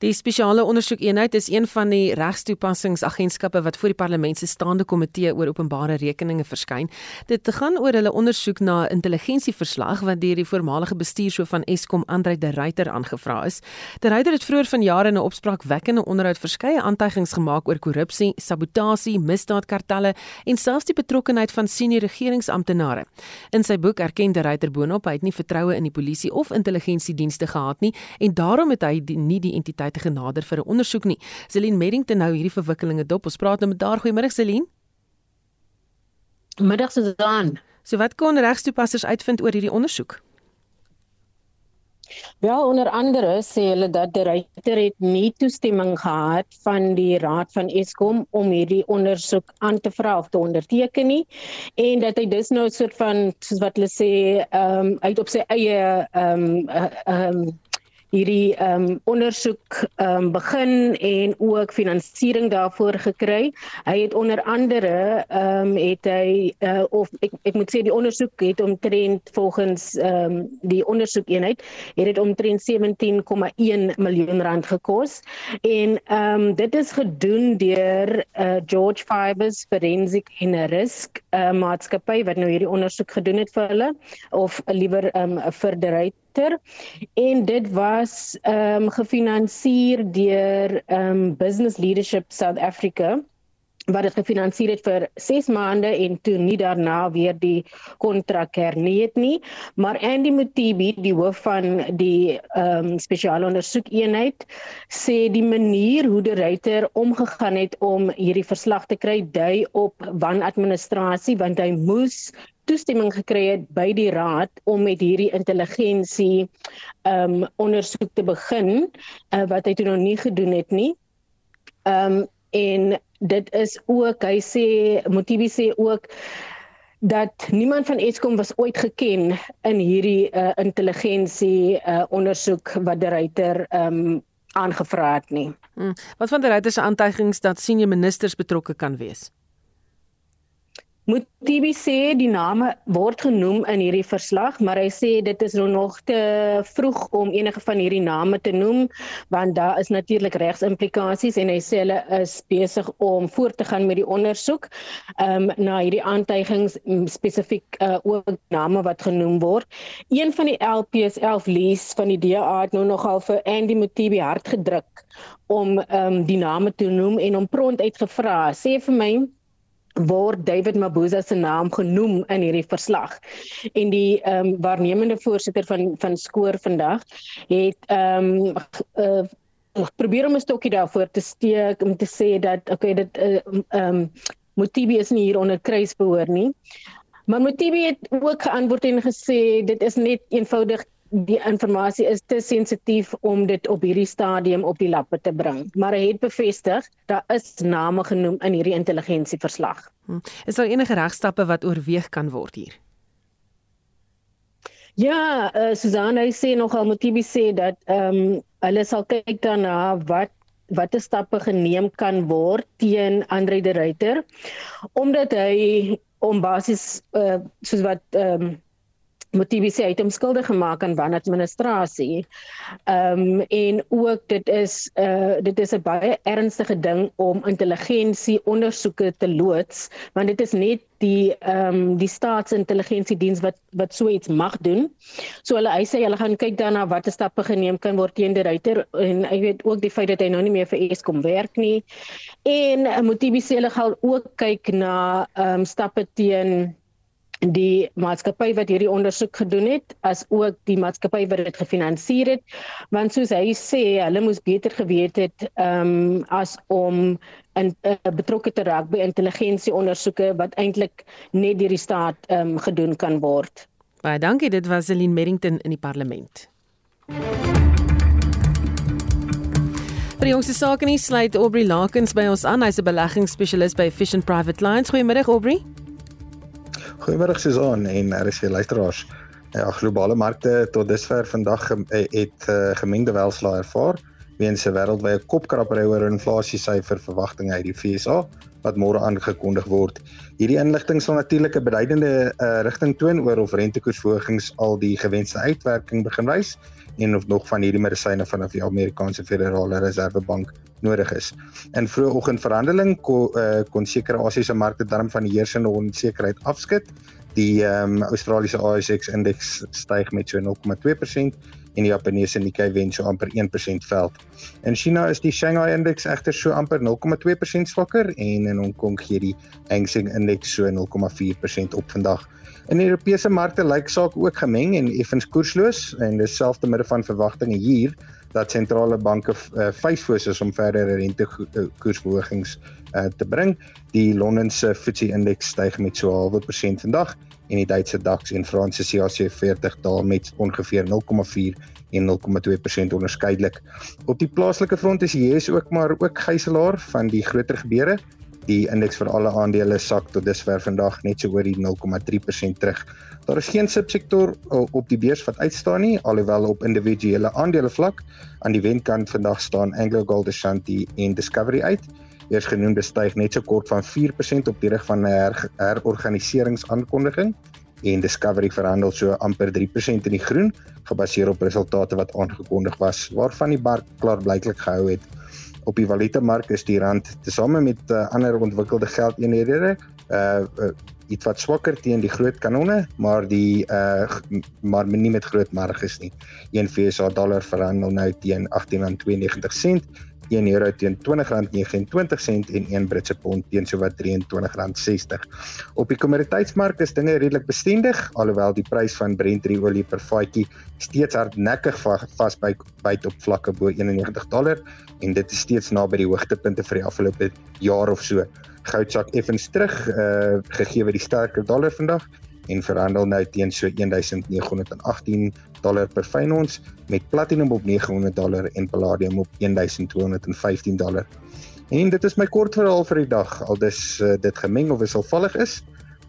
Die spesiale ondersoekeenheid is een van die regstoepassingsagentskappe wat voor die parlement se staande komitee oor openbare rekeninge verskyn. Dit gaan oor hulle ondersoek na 'n intelligensieverslag wat deur die voormalige bestuurshoof van Eskom, Andre de Ruyter, aangevra is. De Ruyter het vroeër vanjaar in 'n opspraakwekkende onderhoud verskeie aantuigings gemaak oor korrupsie, sabotasie, misdaadkartelle en selfs die betrokkeheid van senior regeringsamptenare. In sy boek erken de Ruyter boonop hy het nie vertroue in die polisie of intelligensiedienste gehad nie en daarom het hy die, nie die entiteit autoriteite genader vir 'n ondersoek nie. Celine Merrington nou hierdie verwikkelinge dop. Ons praat nou met daar. Goeiemôre Celine. Middag Susan. So wat kon regstoepassers uitvind oor hierdie ondersoek? Wel onder andere sê hulle dat die regter het nie toestemming gehad van die raad van Eskom om hierdie ondersoek aan te vra of te onderteken nie en dat hy dus nou 'n soort van soos wat hulle sê ehm um, uit op sy eie ehm um, ehm uh, um, hierdie ehm um, ondersoek ehm um, begin en ook finansiering daarvoor gekry. Hy het onder andere ehm um, het hy uh, of ek ek moet sê die ondersoek het omtrent volgens ehm um, die ondersoekeenheid het dit omtrent 17,1 miljoen rand gekos en ehm um, dit is gedoen deur uh, George Fibers Forensic en Risk uh, maatskappy wat nou hierdie ondersoek gedoen het vir hulle of liewer ehm um, vir die Reiter en dit was ehm um, gefinansier deur ehm um, Business Leadership South Africa wat dit gefinansier het vir 6 maande en toe nie daarna weer die kontrak hernie het nie. Maar Andy Mutibi die hoof van die ehm um, spesiale ondersoekeenheid sê die manier hoe die ruiter omgegaan het om hierdie verslag te kry dui op wanadministrasie want hy moes toestemming gekry het by die raad om met hierdie intelligensie ehm um, ondersoek te begin uh, wat hy toe nog nie gedoen het nie. Ehm um, en dit is ook hy sê Motibi sê ook dat niemand van Eskom was ooit geken in hierdie uh, intelligensie uh, ondersoek wat die ruiter ehm um, aangevra het nie. Hmm. Wat van die ruiter se aantuigings dat senior ministers betrokke kan wees? TB sê die name word genoem in hierdie verslag, maar hy sê dit is nog te vroeg om enige van hierdie name te noem want daar is natuurlik regsimplikasies en hy sê hulle is besig om voort te gaan met die ondersoek. Ehm um, na hierdie aantuigings spesifiek uh, ook name wat genoem word. Een van die LPS 11 lees van die DA het nou nogal vir Andy Mutibi hard gedruk om ehm um, die name te noem en hom prompt uitgevra. Sê vir my word David Mabuza se naam genoem in hierdie verslag. En die ehm um, waarnemende voorsitter van van skoor vandag het ehm um, uh, probeer om 'n stokkie daarvoor te steek om te sê dat okay dit eh, ehm uh, um, Motibi is nie hier onder kruisbehoor nie. Maar Motibi het ook geantwoord en gesê dit is net eenvoudig die inligting is te sensitief om dit op hierdie stadium op die lappe te bring. Maar hy het bevestig daar is name genoem in hierdie intelligensieverslag. Hm. Is daar enige regstappe wat oorweeg kan word hier? Ja, uh, Susanna sê nogal Motibi sê dat ehm um, hulle sal kyk daarna wat watter stappe geneem kan word teen Andre de Ruyter omdat hy om basies uh, soos wat ehm um, Motibi sê hy het hom skuldig gemaak aan wanadministrasie. Ehm um, en ook dit is uh dit is 'n baie ernstige ding om intelligensie ondersoeke te loods want dit is net die ehm um, die staatsintelligensiediens wat wat so iets mag doen. So hulle hy sê hulle gaan kyk daarna watter stappe geneem kan word teen die ruiter en ek weet ook die feit dat hy nou nie meer vir Eskom werk nie. En uh, Motibi sê hulle gaan ook kyk na ehm um, stappe teen die maatskappy wat hierdie ondersoek gedoen het as ook die maatskappy wat dit gefinansier het want soos hy sê hulle moes beter geweet het ehm um, as om in uh, betrokke te raak by intelligensie ondersoeke wat eintlik net deur die staat ehm um, gedoen kan word. Baie dankie dit was Celine Merrington in die parlement. Vir die jongste sake nie sluit Aubrey Lakens by ons aan. Hy's 'n beleggingsspesialis by Efficient Private Lines. Goeiemiddag Aubrey. Goeiemôre Susan en RC luisteraars. Ja, globale markte tot dusver vandag eh, het gemengde welslae ervaar weens 'n wêreldwye kopkrappery oor inflasiesyfer verwagtinge uit die FSA wat môre aangekondig word. Hierdie inligting sal natuurlik 'n beduidende uh, rigting toon oor of rentekoersverhogings al die gewenste uitwerking begin wys en of nog van hierdie medisyne vanaf die Amerikaanse Federale Reservebank nodig is. In vroeë oggendverhandeling kon, uh, kon sekere Asiëse markte darm van die heersende onsekerheid afskud. Die um, Australiese ASX indeks styg met so 0,2% en die Japaneese Nikkei wen so amper 1% veld. In China is die Shanghai indeks egter so amper 0,2% swakker en in Hong Kong gee die Hang Seng indeks so 0,4% op vandag. In die Europese markte lyk saak ook gemeng en effens koersloos en dis selfs te midde van verwagtinge hier dat sentrale banke uh, vyf fokus is om verdere rentekoersverhogings uh, te bring. Die Londense FTSE indeks styg met so 'n halwe persent vandag en die Duitse DAX en Franse CAC 40 daal met ongeveer 0,4 en 0,2% onderskeidelik. Op die plaaslike front is die US ook maar ook gijslaer van die groter gebeure Die indeks vir alle aandele sak tot dusver vandag net so oor die 0,3% terug. Daar is geen subsektor op die beurs wat uitstaan nie, alhoewel op individuele aandele vlak aan die wenkant vandag staan AngloGold Ashanti en Discovery uit. Eers genoemde styg net so kort van 4% op die rig van 'n her, herorganiseringsaankondiging en Discovery verhandel so amper 3% in die groen gebaseer op resultate wat aangekondig was waarvan die mark klaarblyklik gehou het. Op die valutamark is die rand tesame met uh, ander ontwikkelde geldeenhede uh, uh iets wat swakker teen die groot kanonne, maar die uh maar nie met groot marges nie. 1 FSA dollar verhandel nou teen 18.92 sent 1 euro teen R20.29 en 1 Britse pond teen sowat R23.60. Op die kommoditeitsmark is dinge redelik bestendig alhoewel die prys van Brent olie per vatjie steeds hardnekkig vasbyt byt op vlakke bo 91 dollar en dit is steeds naby die hoogtepunte vir die afgelope jaar of so. Goud sak effens terug uh gegee word die sterker dollar vandag en verhandel nou teen so 1918 dollar per fyn ons met platinum op 900 dollar en palladium op 1215 dollar. En dit is my kort verhaal vir die dag. Al dis uh, dit gemeng of wisselvallig is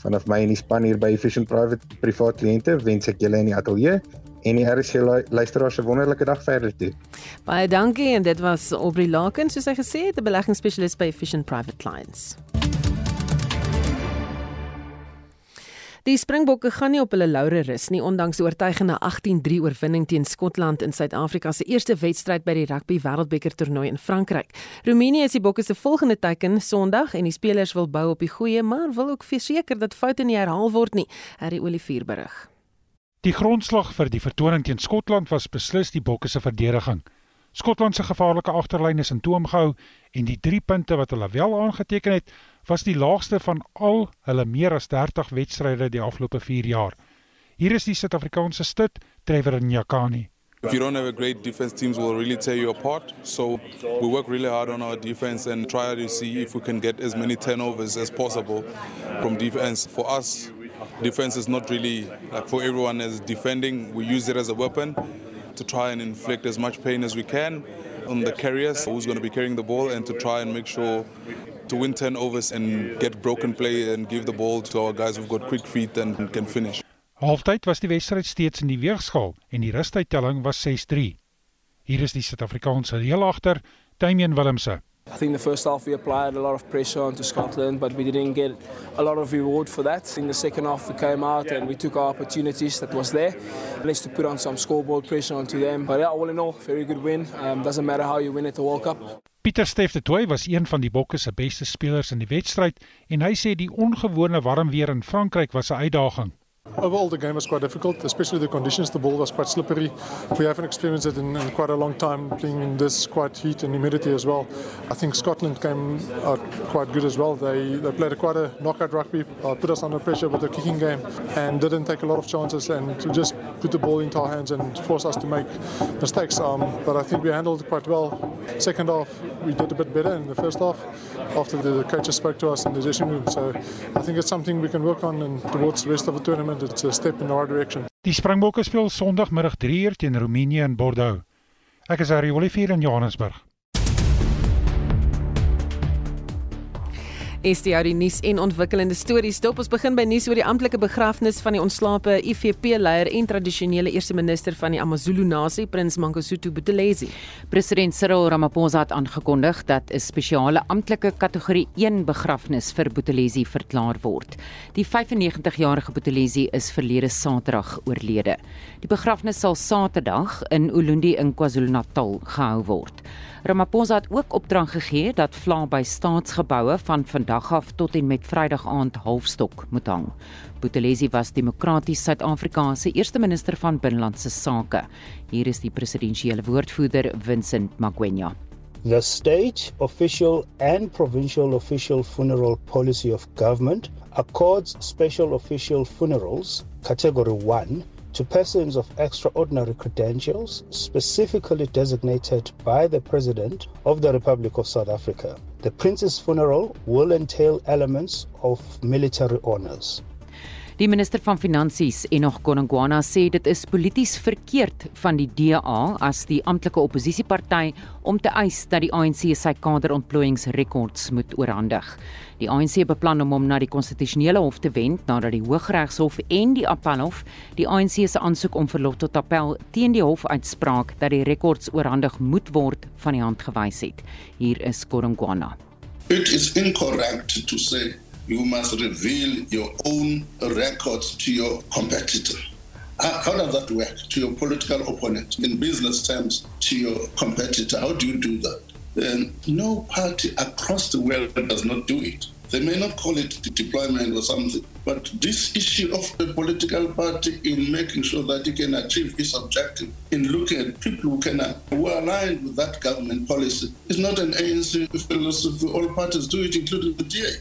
vanaf my en die span hier by Efficient Private privaat kliënte wens ek julle in die ateljee en die RC luisteraars 'n wonderlike dag verder toe. Baie dankie en dit was Aubrey Laken soos hy gesê het, 'n beleggingsspesialis by Efficient Private Clients. Die Springbokke gaan nie op hulle laure rus nie ondanks die oortuigende 18-3 oorwinning teen Skotland in Suid-Afrika se eerste wedstryd by die Rugby Wêreldbeker toernooi in Frankryk. Roemenië is die Bokke se volgende teiken Sondag en die spelers wil bou op die goeie, maar wil ook verseker dat foute nie herhaal word nie, Harry Olivier berig. Die grondslag vir die vertoning teen Skotland was beslis die Bokke se verdediging. Skotland se gevaarlike agterlyn is in toom gehou en die 3 punte wat hulle wel aangeteken het, was die laagste van al hulle meer as 30 wedstryde die afgelope 4 jaar. Hier is die Suid-Afrikaanse stut, Trevor Nyakani. If you don't have a great defense, teams will really tear you apart. So we work really hard on our defense and try to see if we can get as many turnovers as possible from defense. For us, defense is not really like for everyone as defending. We use it as a weapon to try and inflict as much pain as we can on the carriers who's going to be carrying the ball and to try and make sure to win turnovers and get broken play and give the ball to our guys who've got quick feet and can finish. Halftyd was die wedstryd steeds in die weegskaal en die rustydtelling was 6-3. Hier is die Suid-Afrikaanse heel agter, Damian Willemse. I think the first half we applied a lot of pressure onto Scotland, but we didn't get a lot of reward for that. In the second half, we came out and we took our opportunities that was there. Managed to put on some scoreboard pressure onto them. But yeah, all in all, very good win. Um, doesn't matter how you win at the World Cup. Pieter Steff de Toey was een van die Bokke se beste spelers in die wedstryd en hy sê die ongewone warm weer in Frankryk was 'n uitdaging. Overall, the game was quite difficult, especially the conditions. The ball was quite slippery. We haven't experienced it in, in, quite a long time, playing in this quite heat and humidity as well. I think Scotland came out quite good as well. They they played a quite a knockout rugby, uh, put us under pressure with the kicking game, and didn't take a lot of chances and to just put the ball into our hands and force us to make mistakes. Um, but I think we handled it quite well. Second half, we did a bit better in the first half after the coaches spoke to us in the dressing room. So I think it's something we can work on and towards the rest of the tournament. It's a step in the right direction. Die Springbokke speel Sondagmiddag 3uur teen Roemenië in Bordeaux. Ek is Harry Olivier in Johannesburg. Is die oudie nuus en ontwikkelende stories. Dop ons begin by nuus oor die amptelike begrafnis van die ontslape IFP-leier en tradisionele eerste minister van die AmaZulu nasie, Prins Mangosuthu Buthelezi. President Cyril Ramaphosa het aangekondig dat 'n spesiale amptelike kategorie 1 begrafnis vir Buthelezi verklaar word. Die 95-jarige Buthelezi is verlede Saterdag oorlede. Die begrafnis sal Saterdag in Ulundi in KwaZulu-Natal gehou word. Ramaphosa het ook opdrag gegee dat vla by staatsgeboue van vandag af tot en met Vrydag aand halfstok moet hang. Buthelezi was demokraties Suid-Afrika se eerste minister van binnelandse sake. Hier is die presidensiële woordvoerder Vincent Magwenya. The state official and provincial official funeral policy of government accords special official funerals category 1 to persons of extraordinary credentials specifically designated by the President of the Republic of South Africa. The Prince's funeral will entail elements of military honors. Die minister van Finansies, Enoch Godongwana, sê dit is polities verkeerd van die DA as die amptelike oppositieparty om te eis dat die ANC sy kaderontplooiingsrekords moet oorhandig. Die ANC beplan om hom na die konstitusionele hof te wend nadat die Hooggeregshof en die Appelhof die ANC se aansoek om verlof tot appel teen die hofuitspraak dat die rekords oorhandig moet word van die hand gewys het. Hier is Godongwana. It is incorrect to say you must reveal your own records to your competitor. How does that work to your political opponent in business terms to your competitor? How do you do that? And no party across the world does not do it. They may not call it deployment or something, but this issue of the political party in making sure that it can achieve its objective, in looking at people who can uh, who are aligned with that government policy, is not an ANC philosophy. All parties do it, including the DA.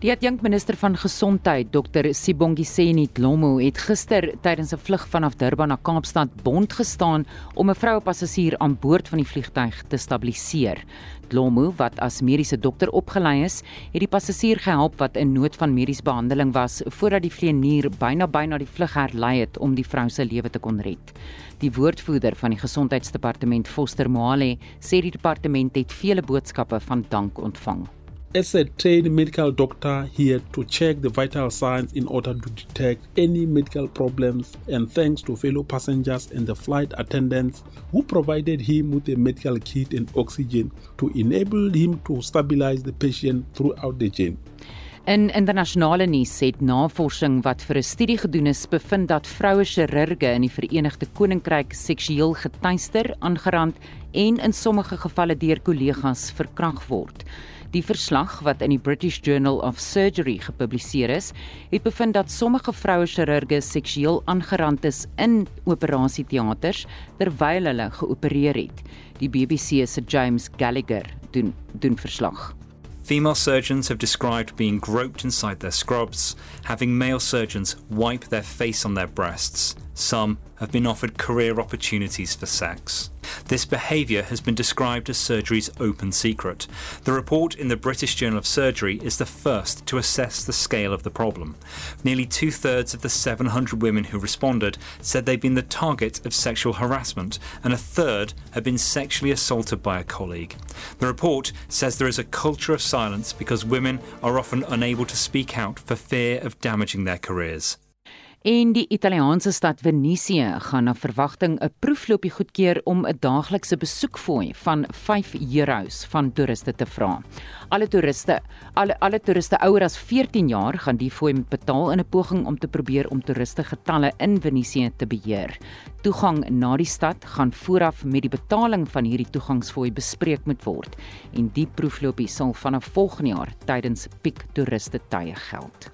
Die adjunkminister van gesondheid, Dr Sibongiseni Dlomo, het gister tydens 'n vlug vanaf Durban na Kaapstad bond gestaan om 'n vroue passasier aan boord van die vliegtyg te stabiliseer. Dlomo, wat as mediese dokter opgelei is, het die passasier gehelp wat in nood van mediese behandeling was voordat die vlieënier byna byna die vlug herlei het om die vrou se lewe te kon red. Die woordvoerder van die gesondheidsdepartement, Foster Moale, sê die departement het vele boodskappe van dank ontvang. As a trained medical doctor here to check the vital signs in order to detect any medical problems and thanks to fellow passengers and the flight attendants who provided him with a medical kit and oxygen to enable him to stabilize the patient throughout the journey. In internasionale nuus het navorsing wat vir 'n studie gedoen is bevind dat vroue chirurge in die Verenigde Koninkryk seksueel getuister, aangerand en in sommige gevalle deur kollegas verkragt word. Die verslag wat in die British Journal of Surgery gepubliseer is, het bevind dat sommige vroue chirurge seksueel aangerand is in operasieteaters terwyl hulle geopereer het. Die BBC se James Gallagher doen doen verslag. Female surgeons have described being groped inside their scrubs, having male surgeons wipe their face on their breasts. Some have been offered career opportunities for sex. This behaviour has been described as surgery's open secret. The report in the British Journal of Surgery is the first to assess the scale of the problem. Nearly two thirds of the 700 women who responded said they'd been the target of sexual harassment, and a third had been sexually assaulted by a colleague. The report says there is a culture of silence because women are often unable to speak out for fear of damaging their careers. En die Italiaanse stad Venesië gaan na verwagting 'n proefloopie goedkeur om 'n daaglikse besoekfooi van 5 euros van toeriste te vra. Alle toeriste, alle alle toeriste ouer as 14 jaar gaan die fooi moet betaal in 'n poging om te probeer om toeriste getalle in Venesië te beheer. Toegang na die stad gaan vooraf met die betaling van hierdie toegangsfooi bespreek moet word en die proefloopie sal vanaf volgende jaar tydens piek toeriste tye geld.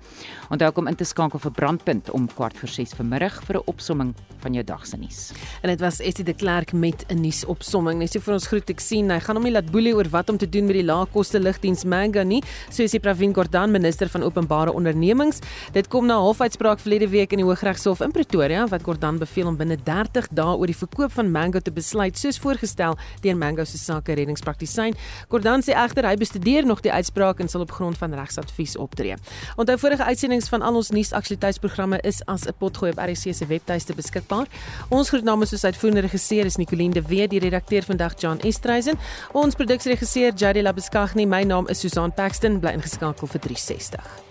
Onthou kom in te skakel vir brandpunt om kwart voor 6 vanmiddag vir 'n opsomming van jou dag se nuus. En dit was Estie de Klerk met 'n nuusopsomming. Net so vir ons groet ek sien hy gaan hom nie laat boelie oor wat om te doen met die laagkoste lugdiens Manga nie, soos die Pravin Gordhan minister van openbare ondernemings. Dit kom na halfuitspraak verlede week in die Hooggeregshof in Pretoria wat Gordhan beveel om binne 30 dae oor die verkoop van Mango te besluit soos voorgestel deur Mango se sake reddingspraktisyn. Gordhan sê egter hy bestudeer nog die uitspraak en sal op grond van regsadvies optree. Onthou vorige uitsendings van al ons nuusaktualiteitsprogramme is as 'n potgooi op RC se webtuiste beskikbaar. Ons groet namens soos uitvoerende regisseur is Nicoline de Wet, die redakteur vandag John Estreisen. Ons produksieregisseur Jady Labeskagni, my naam is Susan Paxton, bly ingeskakel vir 360.